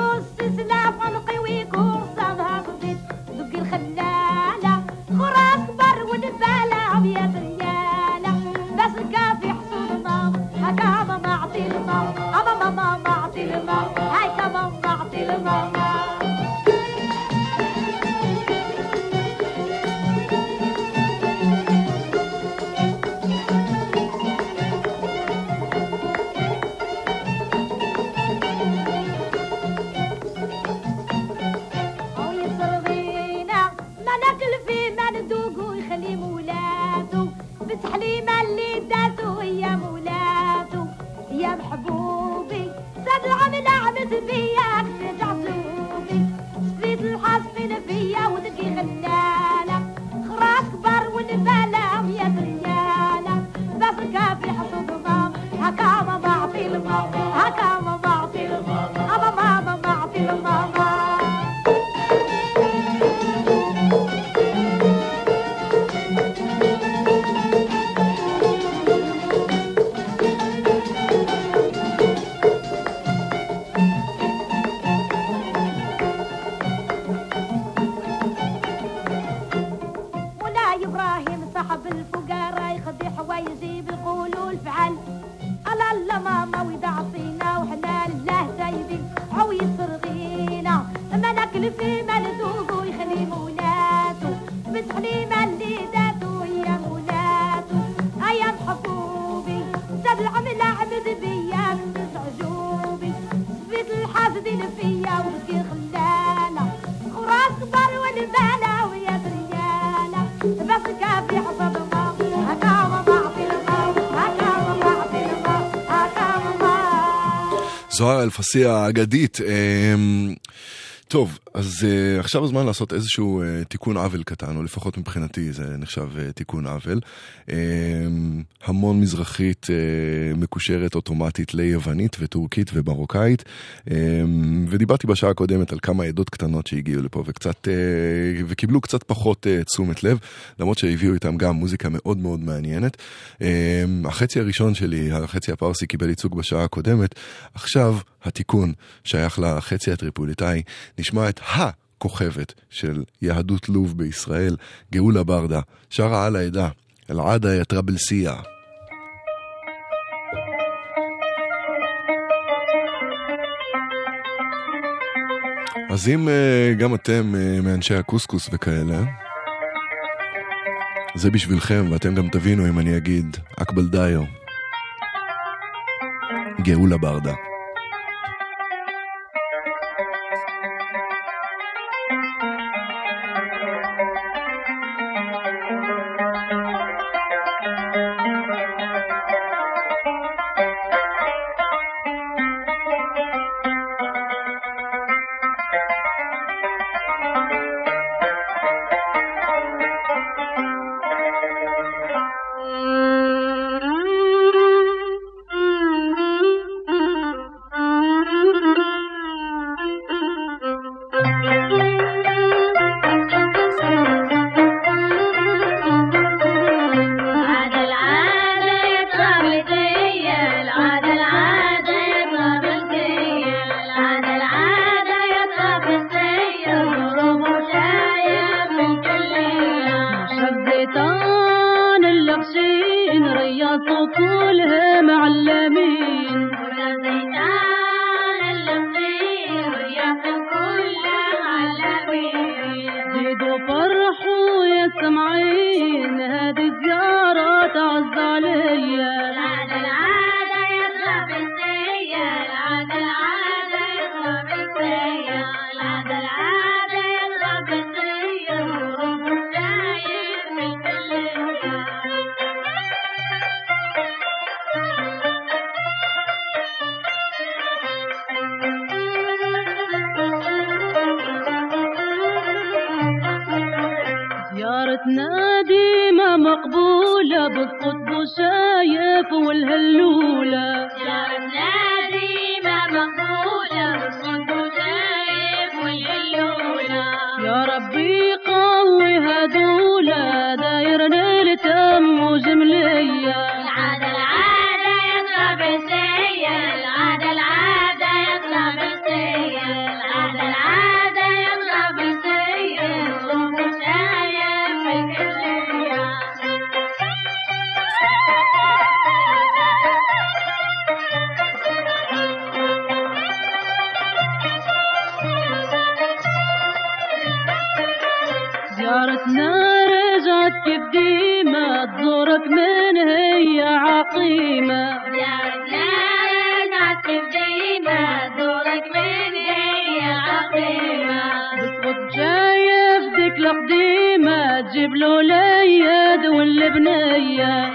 العمل عمد بيا كنت عجوبي. صفيت الحاسدين فيا وبكي خلالة خراس كبار والبالة ويا بريالة بس كافي حفظ الله هكا وضع في الماء هكا وضع في الماء هكا وضع زهراء الفصيحة أجديت טוב, אז uh, עכשיו הזמן לעשות איזשהו uh, תיקון עוול קטן, או לפחות מבחינתי זה נחשב uh, תיקון עוול. Um, המון מזרחית uh, מקושרת אוטומטית ליוונית וטורקית ומרוקאית, um, ודיברתי בשעה הקודמת על כמה עדות קטנות שהגיעו לפה וקצת, uh, וקיבלו קצת פחות uh, תשומת לב, למרות שהביאו איתם גם מוזיקה מאוד מאוד מעניינת. Um, החצי הראשון שלי, החצי הפרסי קיבל ייצוג בשעה הקודמת, עכשיו התיקון שייך לחצי הטריפוליטאי, נשמע את הכוכבת של יהדות לוב בישראל, גאולה ברדה, שרה על העדה, אל-עדה יא טרבלסיה. אז אם uh, גם אתם uh, מאנשי הקוסקוס וכאלה, זה בשבילכם, ואתם גם תבינו אם אני אגיד אקבל דיו. גאולה ברדה. تجيب له العياد والبنيه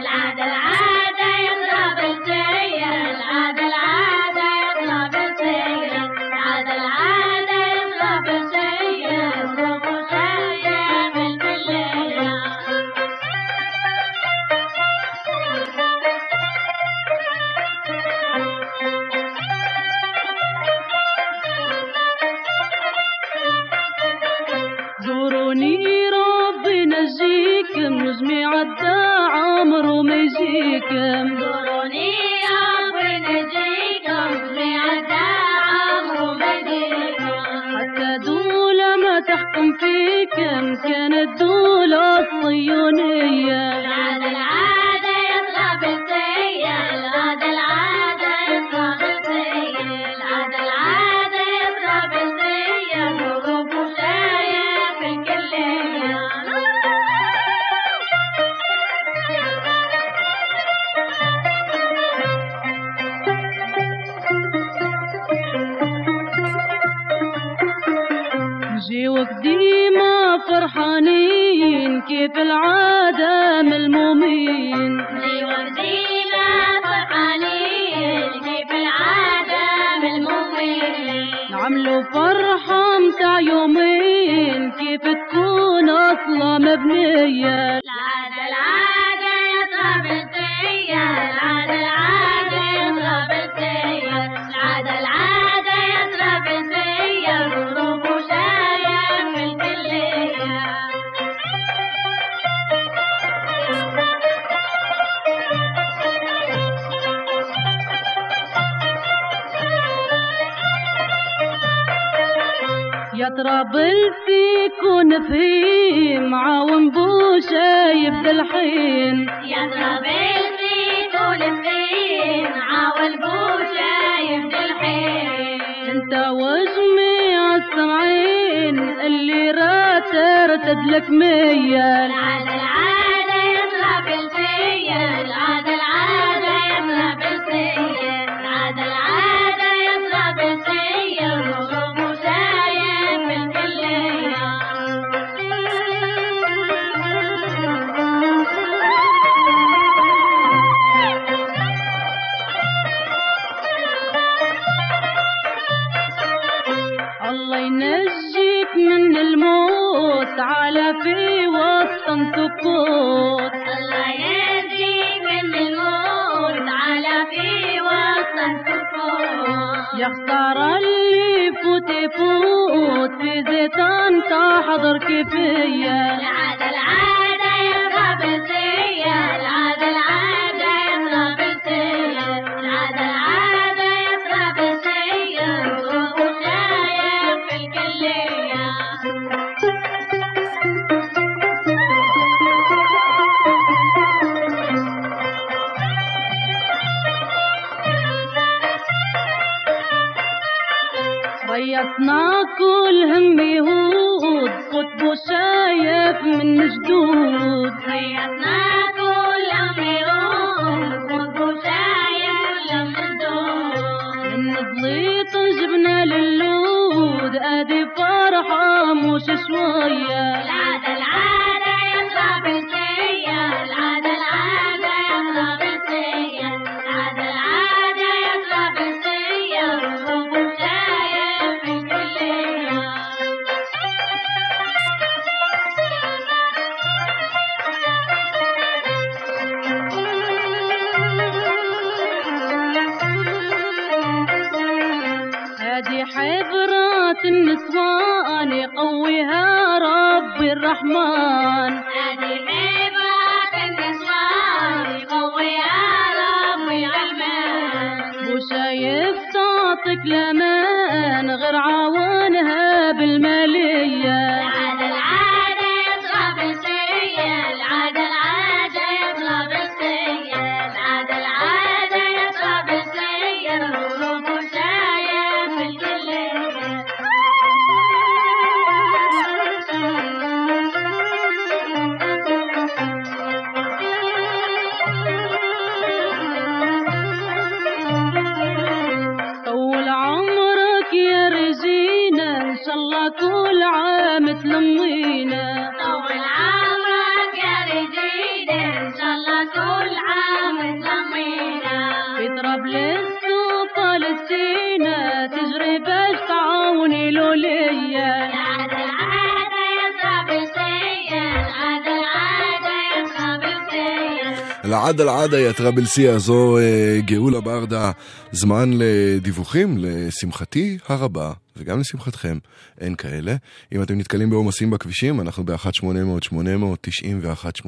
עד על עדה יא טראבלסיה, זו אה, גאולה ברדה. זמן לדיווחים, לשמחתי הרבה, וגם לשמחתכם, אין כאלה. אם אתם נתקלים בעומסים בכבישים, אנחנו ב-1800-891-8.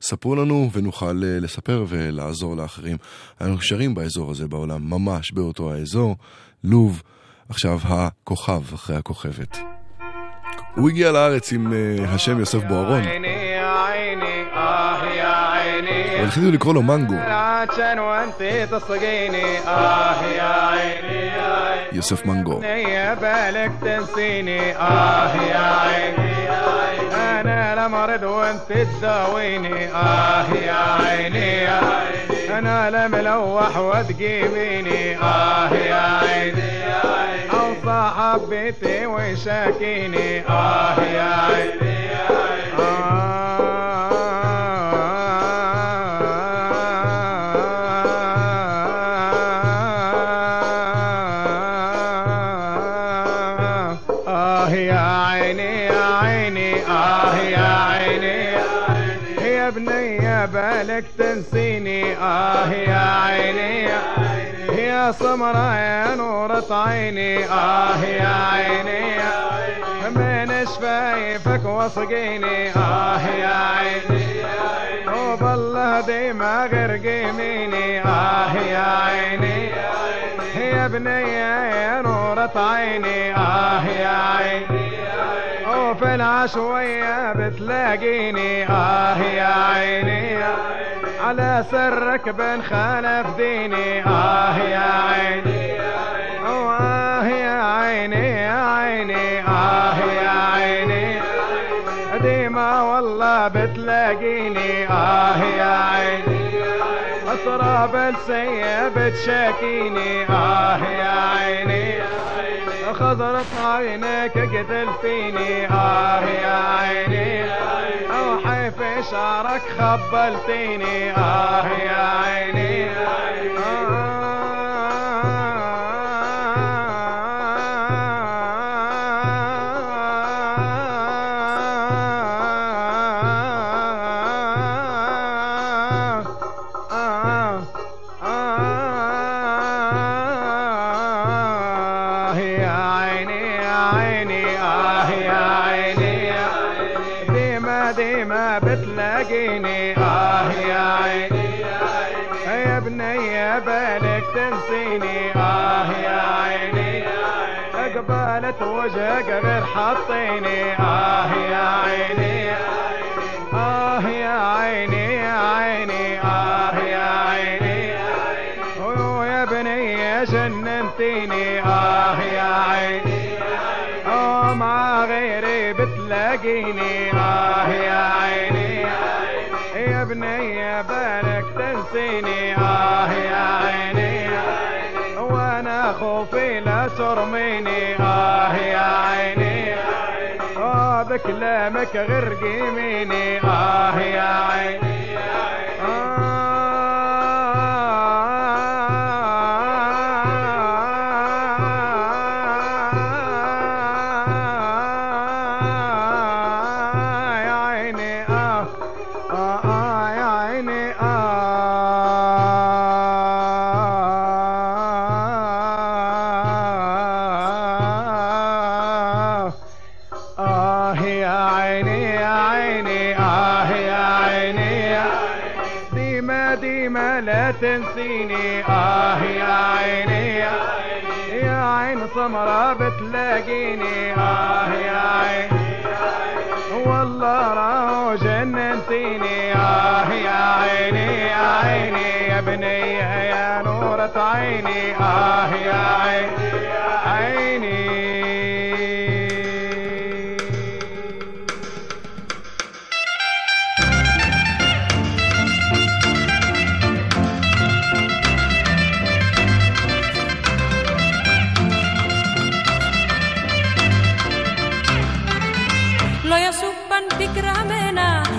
ספרו לנו ונוכל אה, לספר ולעזור לאחרים. אנחנו שרים באזור הזה בעולם, ממש באותו האזור. לוב, עכשיו הכוכב אחרי הכוכבת. הוא הגיע לארץ עם אה, השם יוסף בוארון. עיני, עיני, الخيول لي كولو مانجو. العشان وأنت تصقيني آه يا عيني يا عيني. يوسف مانجو. نية بالك تنسيني. آه يا عيني يا عيني. أنا لا مرض وأنت تداويني آه يا عيني يا عيني. أنا لملوح وتجيبيني. آه يا عيني يا عيني. أو صاحبتي وشاكيني آه يا عيني يا عيني. آه. يا بالك تنسيني. آه يا عيني. يا سمرة يا نورة عيني آه يا عيني. من شفايفك وصقيني. آه يا عيني. وبالله ديما غرقي مني. آه يا عيني. يا بني يا نورة عيني آه يا عيني وفي العشوية بتلاقيني. آه يا عيني. على سرك بن خالف ديني. آه يا عيني. آه يا عيني يا عيني. آه يا عيني. ديما والله بتلاقيني. آه يا عيني. أسراب السيئة بتشاكيني آه يا عيني. خضرة عينك قتلتيني آه يا عيني. أو حيف شعرك خبلتيني. آه يا عيني. آه. غير حطيني آه يا عيني. آه يا عيني يا عيني. آه يا عيني. أوه يا بني جننتيني. آه يا عيني. آه مع غيري بتلاقيني. آه يا عيني. يا بني يا بالك تنسيني. آه يا عيني. أنا خوفي لا ترميني. آه يا عيني. آه بكلامك غير قيميني آه يا عيني. آه. يا بنية يا نورة عيني اه يا عيني يا عيني Lo ya supan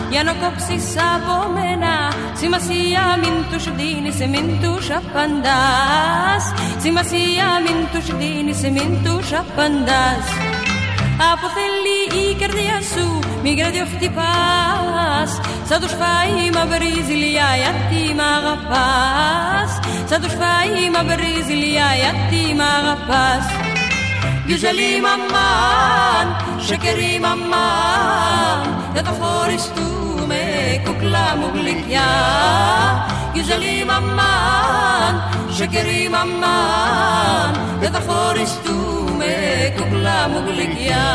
για να κόψεις από μένα Σημασία μην τους δίνεις, μην τους απαντάς. Σημασία μην τους δίνεις, μην τους απαντάς. Από θέλει η καρδιά σου μη γραδιοφτυπάς Σαν τους φάει μαύρη ζηλιά γιατί μ' αγαπάς. Σαν τους φάει μαύρη ζηλιά γιατί μ' αγαπάς. Γιουζελή μαμάν, σεκερή μαμάν Δεν το χωριστούμε κουκλά μου γλυκιά. Γιουζελή μαμάν, σεκερή μαμάν Δεν το χωριστούμε κουκλά μου γλυκιά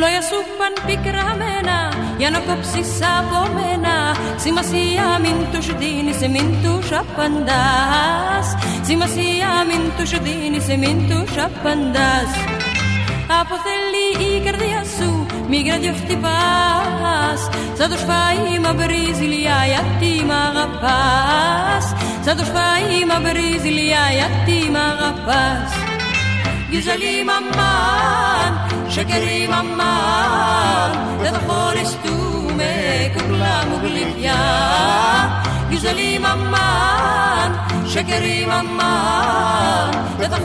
Λόγια σου παν πικραμένα για να κόψεις από μένα. Σημασία μην τους δίνεις, μην τους απαντάς. Σημασία μην τους δίνεις, μην τους απαντάς. Από θέλει η καρδιά σου μικρά δυο χτυπάς Σαν τους φάει μα βρίζει λιά γιατί μ' αγαπάς. Σαν τους φάει μα βρίζει λιά γιατί μ' αγαπάς Γιουζαλή μαμάν, σεκερή μαμάν Δεν θα χωριστούμε κουκλά μου γλυκιά Γιουζαλή μαμάν, σεκερή μαμάν Δεν θα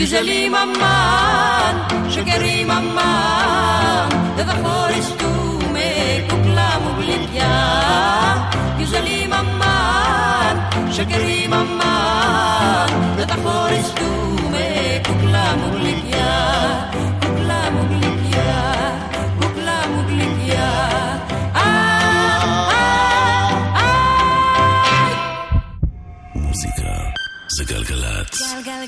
Γιουζελή μαμάν, σοκερή μαμάν Δεν θα χωριστούμε κουκλά μου γλυκιά Γιουζελή μαμάν, σοκερή μαμάν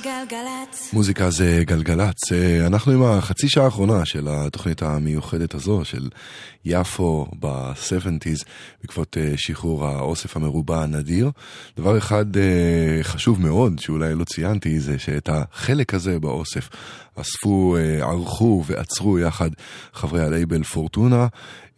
גלגלגלגלצ מוזיקה זה גלגלצ. אה, אנחנו עם החצי שעה האחרונה של התוכנית המיוחדת הזו, של יפו ב-70's, בעקבות אה, שחרור האוסף המרובע הנדיר. דבר אחד אה, חשוב מאוד, שאולי לא ציינתי, זה שאת החלק הזה באוסף אספו, ערכו ועצרו יחד חברי הלייבל פורטונה.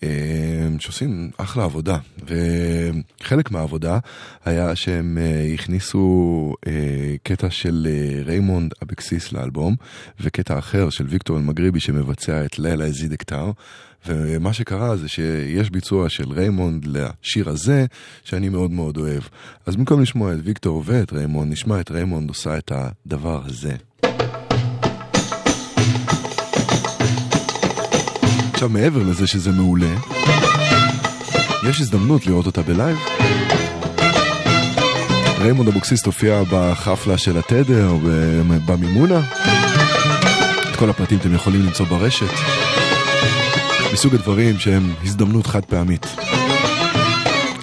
אה, שעושים אחלה עבודה, וחלק מהעבודה היה שהם אה, הכניסו אה, קטע של ריימונד אבקסיס לאלבום, וקטע אחר של ויקטור אלמגריבי שמבצע את לילה זיד אקטר. ומה שקרה זה שיש ביצוע של ריימונד לשיר הזה, שאני מאוד מאוד אוהב. אז במקום לשמוע את ויקטור ואת ריימונד, נשמע את ריימונד עושה את הדבר הזה. עכשיו, מעבר לזה שזה מעולה, יש הזדמנות לראות אותה בלייב. ריימונד אבקסיס תופיע בחפלה של התדר, במימונה. את כל הפרטים אתם יכולים למצוא ברשת. מסוג הדברים שהם הזדמנות חד פעמית.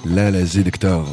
לילה זיד כתר.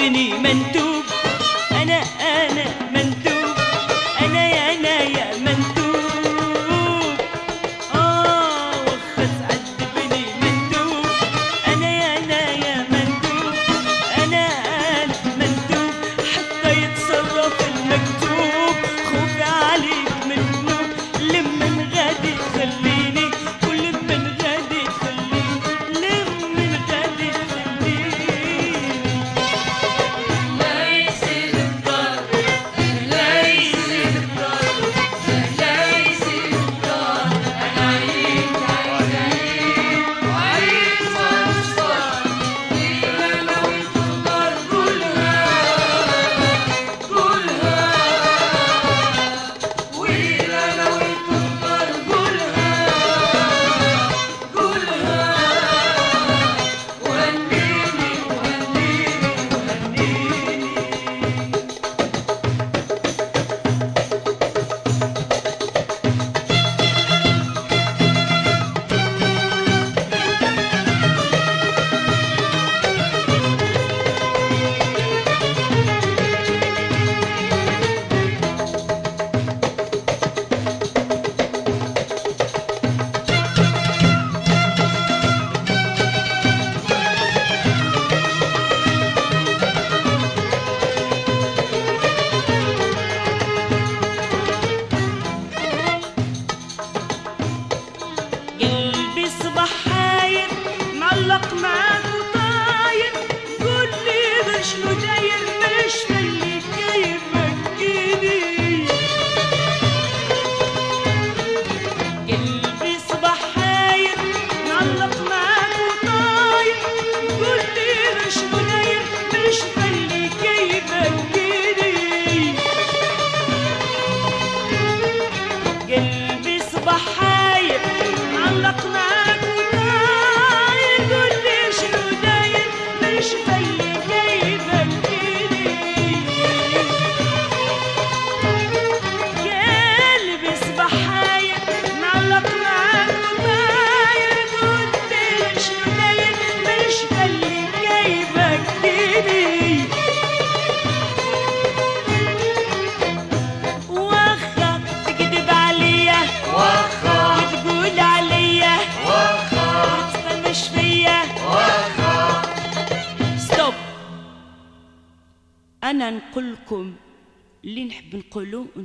بني من تبني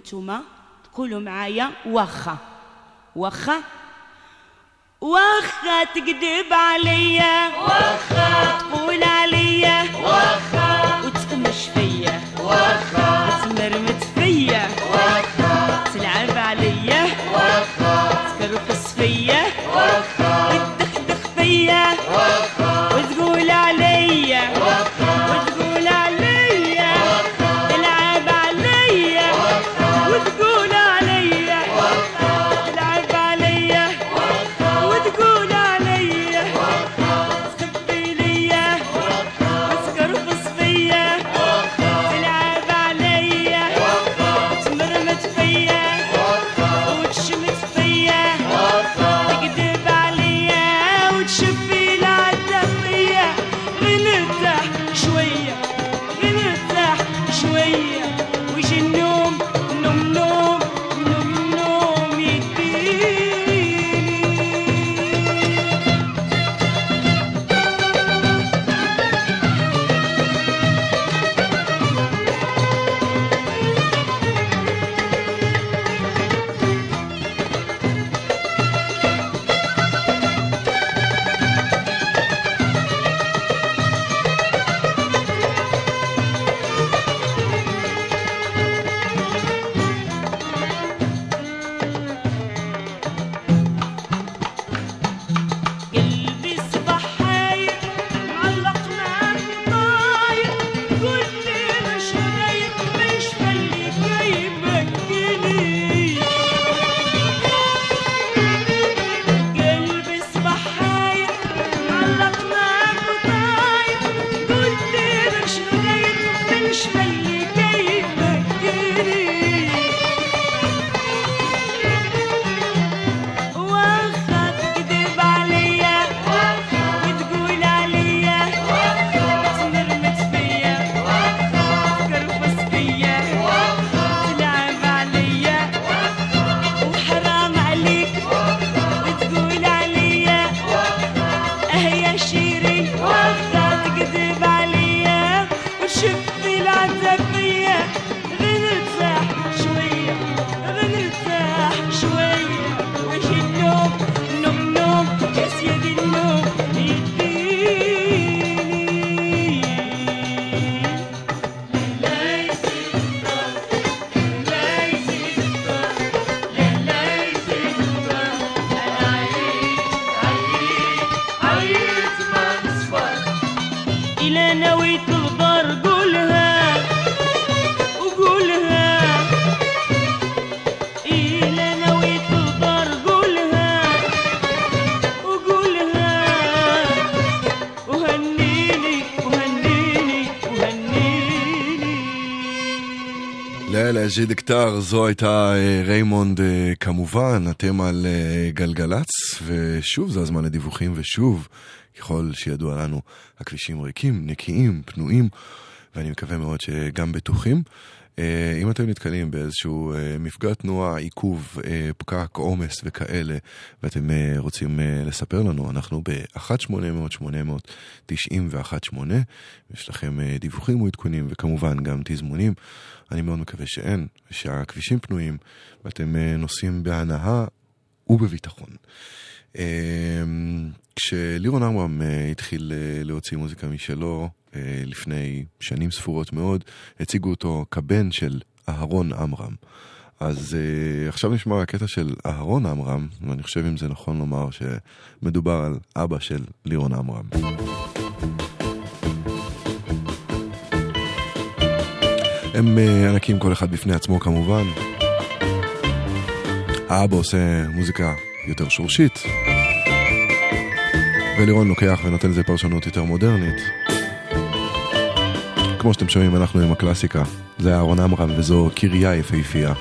انتما تقولوا معايا واخا. واخا؟ واخا تكذب عليا. واخا. לילה ז'י דקטר, זו הייתה אה, ריימונד אה, כמובן, אתם על אה, גלגלצ, ושוב זה הזמן לדיווחים, ושוב, ככל שידוע לנו, הכבישים ריקים, נקיים, פנויים, ואני מקווה מאוד שגם בטוחים. אה, אם אתם נתקלים באיזשהו אה, מפגע תנועה, עיכוב, אה, פקק, עומס וכאלה, ואתם רוצים לספר לנו, אנחנו ב-1-800-800-9018, יש לכם דיווחים ועדכונים וכמובן גם תזמונים. אני מאוד מקווה שאין, ושהכבישים פנויים, ואתם נוסעים בהנאה ובביטחון. כשלירון עמרם התחיל להוציא מוזיקה משלו לפני שנים ספורות מאוד, הציגו אותו כבן של אהרון עמרם. אז uh, עכשיו נשמע הקטע של אהרון עמרם, ואני חושב אם זה נכון לומר שמדובר על אבא של לירון עמרם. הם uh, ענקים כל אחד בפני עצמו כמובן. האבא עושה מוזיקה יותר שורשית, ולירון לוקח ונותן לזה פרשנות יותר מודרנית. כמו שאתם שומעים, אנחנו עם הקלאסיקה. זה אהרון עמרם וזו קריה יפהפייה.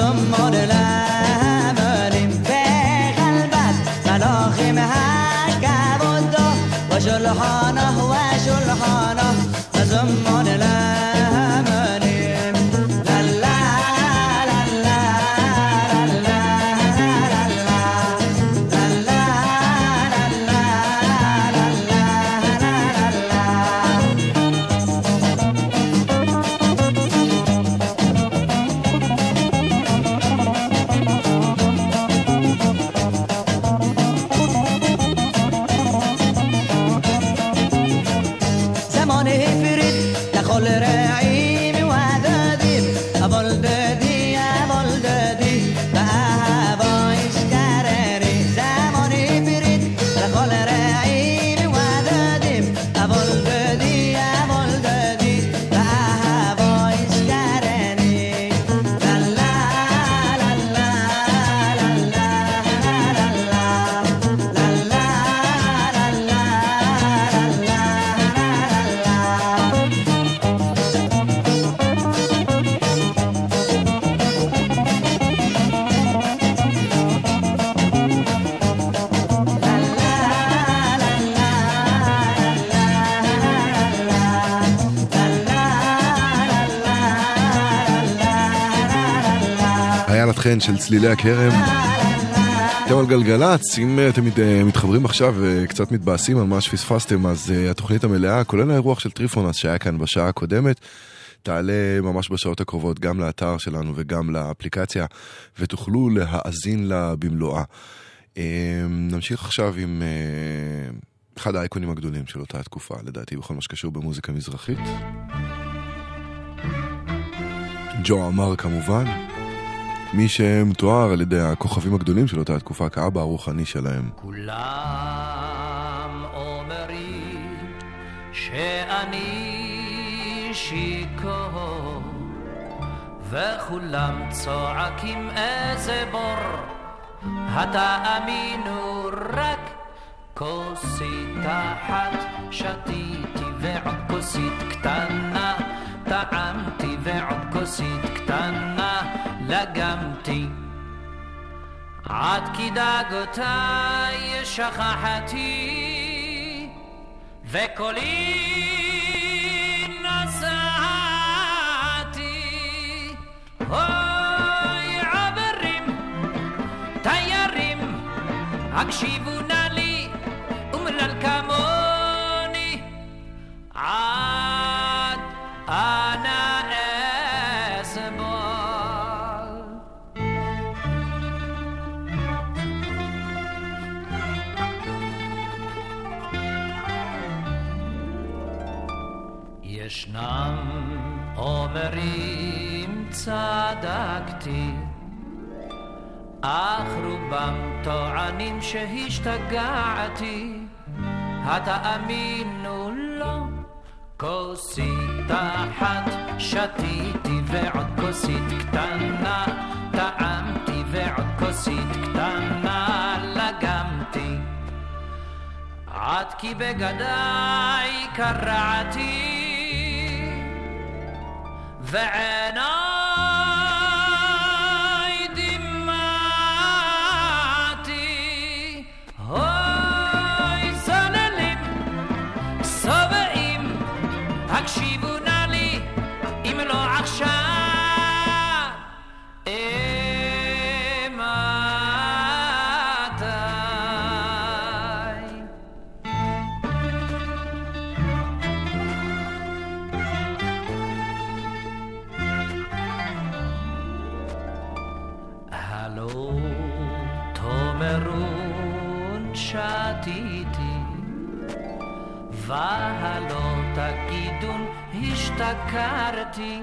some money. לתכן של צלילי הכרם. אתם על גלגלצ, אם אה, אתם אה, מתחברים עכשיו וקצת מתבאסים על מה שפספסתם, אז אה, התוכנית המלאה, כולל האירוח של טריפונס שהיה כאן בשעה הקודמת, תעלה ממש בשעות הקרובות גם לאתר שלנו וגם לאפליקציה, ותוכלו להאזין לה במלואה. אה, נמשיך עכשיו עם אה, אחד האייקונים הגדולים של אותה התקופה, לדעתי, בכל מה שקשור במוזיקה מזרחית. ג'ו עמר כמובן. מי שמתואר על ידי הכוכבים הגדולים של אותה התקופה כאבא הרוחני שלהם. כולם אומרים שאני שיכור וכולם צועקים איזה בור התאמינו רק כוסית אחת שתיתי ועוד כוסית קטנה טעמתי ועוד כוסית קטנה לגמתי עד כי דאגותיי שכחתי וקולי נסעתי, אוי עברים, תיירים, הקשיבו נא לי, אומלל כמוני, עד אנה אומרים צדקתי, אך רובם טוענים שהשתגעתי, התאמינו לו, כוסית אחת שתיתי ועוד כוסית קטנה, טעמתי ועוד כוסית קטנה לגמתי. עד כי בגדיי קרעתי فعناه השתכרתי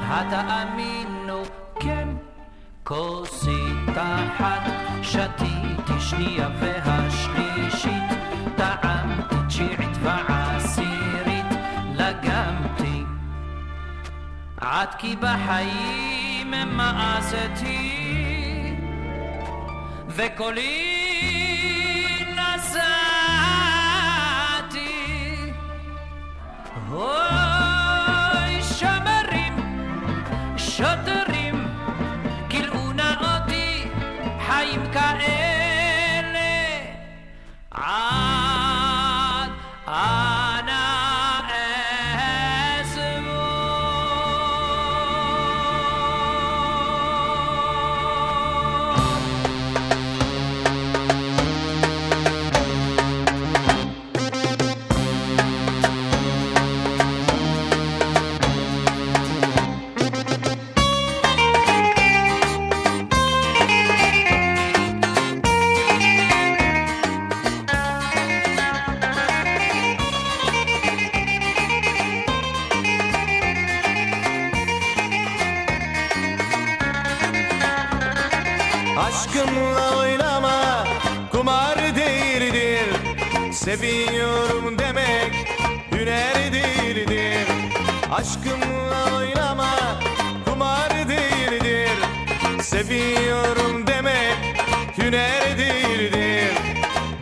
התאמינו כן כוסית אחת שתיתי שנייה והשלישית טעמתי תשיעית ועשירית לגמתי. עד כי בחיים מאסתי וקולי נסעתי אוי שוטרים כילאו נא אותי חיים כאלה Seviyorum demek hüner değildir.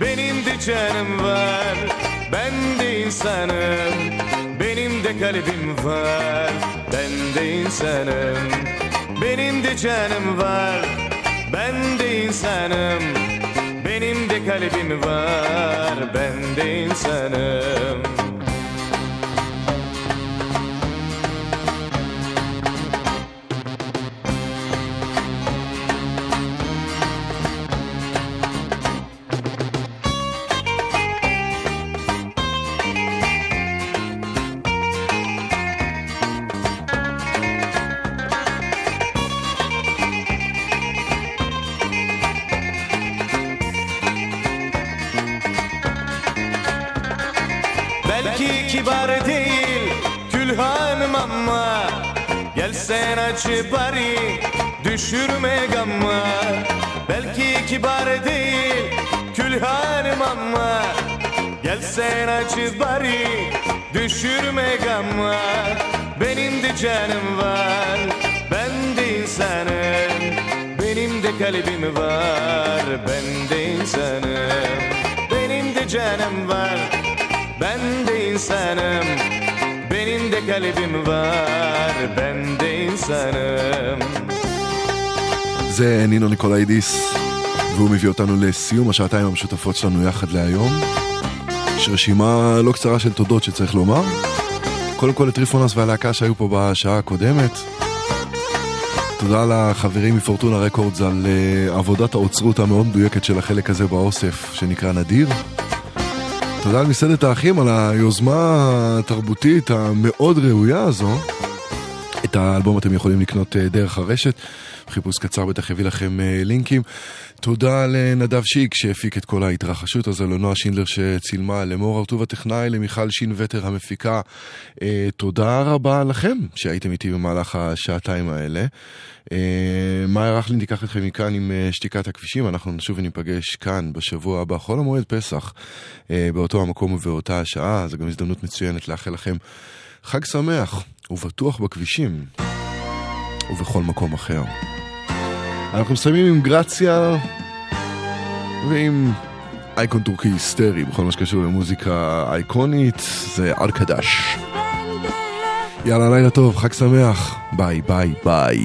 Benim de canım var ben de insanım. Benim de kalbim var ben de insanım. Benim de canım var ben de insanım. Benim de kalbim var Ben de insanım kibar değil külhanım ama. Gelsen acı bari düşürme gamma. Belki kibar değil külhanım ama. Gelsen acı bari düşürme gamma. Benim de canım var ben de insanım. Benim de kalbim var ben de insanım. Benim de canım var ben de insanım Benim de kalbim var Ben de insanım זה נינו ניקולאידיס, והוא מביא אותנו לסיום השעתיים המשותפות שלנו יחד להיום. יש רשימה לא קצרה של תודות שצריך לומר. קודם כל לטריפונס והלהקה שהיו פה בשעה הקודמת. תודה לחברים מפורטונה רקורדס על uh, עבודת האוצרות המאוד מדויקת של החלק הזה באוסף שנקרא נדיר. תודה למסעדת האחים על היוזמה התרבותית המאוד ראויה הזו. את האלבום אתם יכולים לקנות אה, דרך הרשת. חיפוש קצר בטח יביא לכם אה, לינקים. תודה לנדב שיק שהפיק את כל ההתרחשות הזו, לנועה שינדלר שצילמה, למור הרטוב הטכנאי, למיכל שין וטר המפיקה. אה, תודה רבה לכם שהייתם איתי במהלך השעתיים האלה. אה, מאיה רכלין תיקח אתכם מכאן עם אה, שתיקת הכבישים, אנחנו נשוב וניפגש כאן בשבוע הבא, חול המועד פסח, אה, באותו המקום ובאותה השעה, זו גם הזדמנות מצוינת לאחל לכם חג שמח ובטוח בכבישים ובכל מקום אחר. אנחנו מסיימים עם גרציה ועם אייקון טורקי היסטרי בכל מה שקשור למוזיקה אייקונית, זה ארקדש. יאללה, לילה טוב, חג שמח, ביי ביי ביי.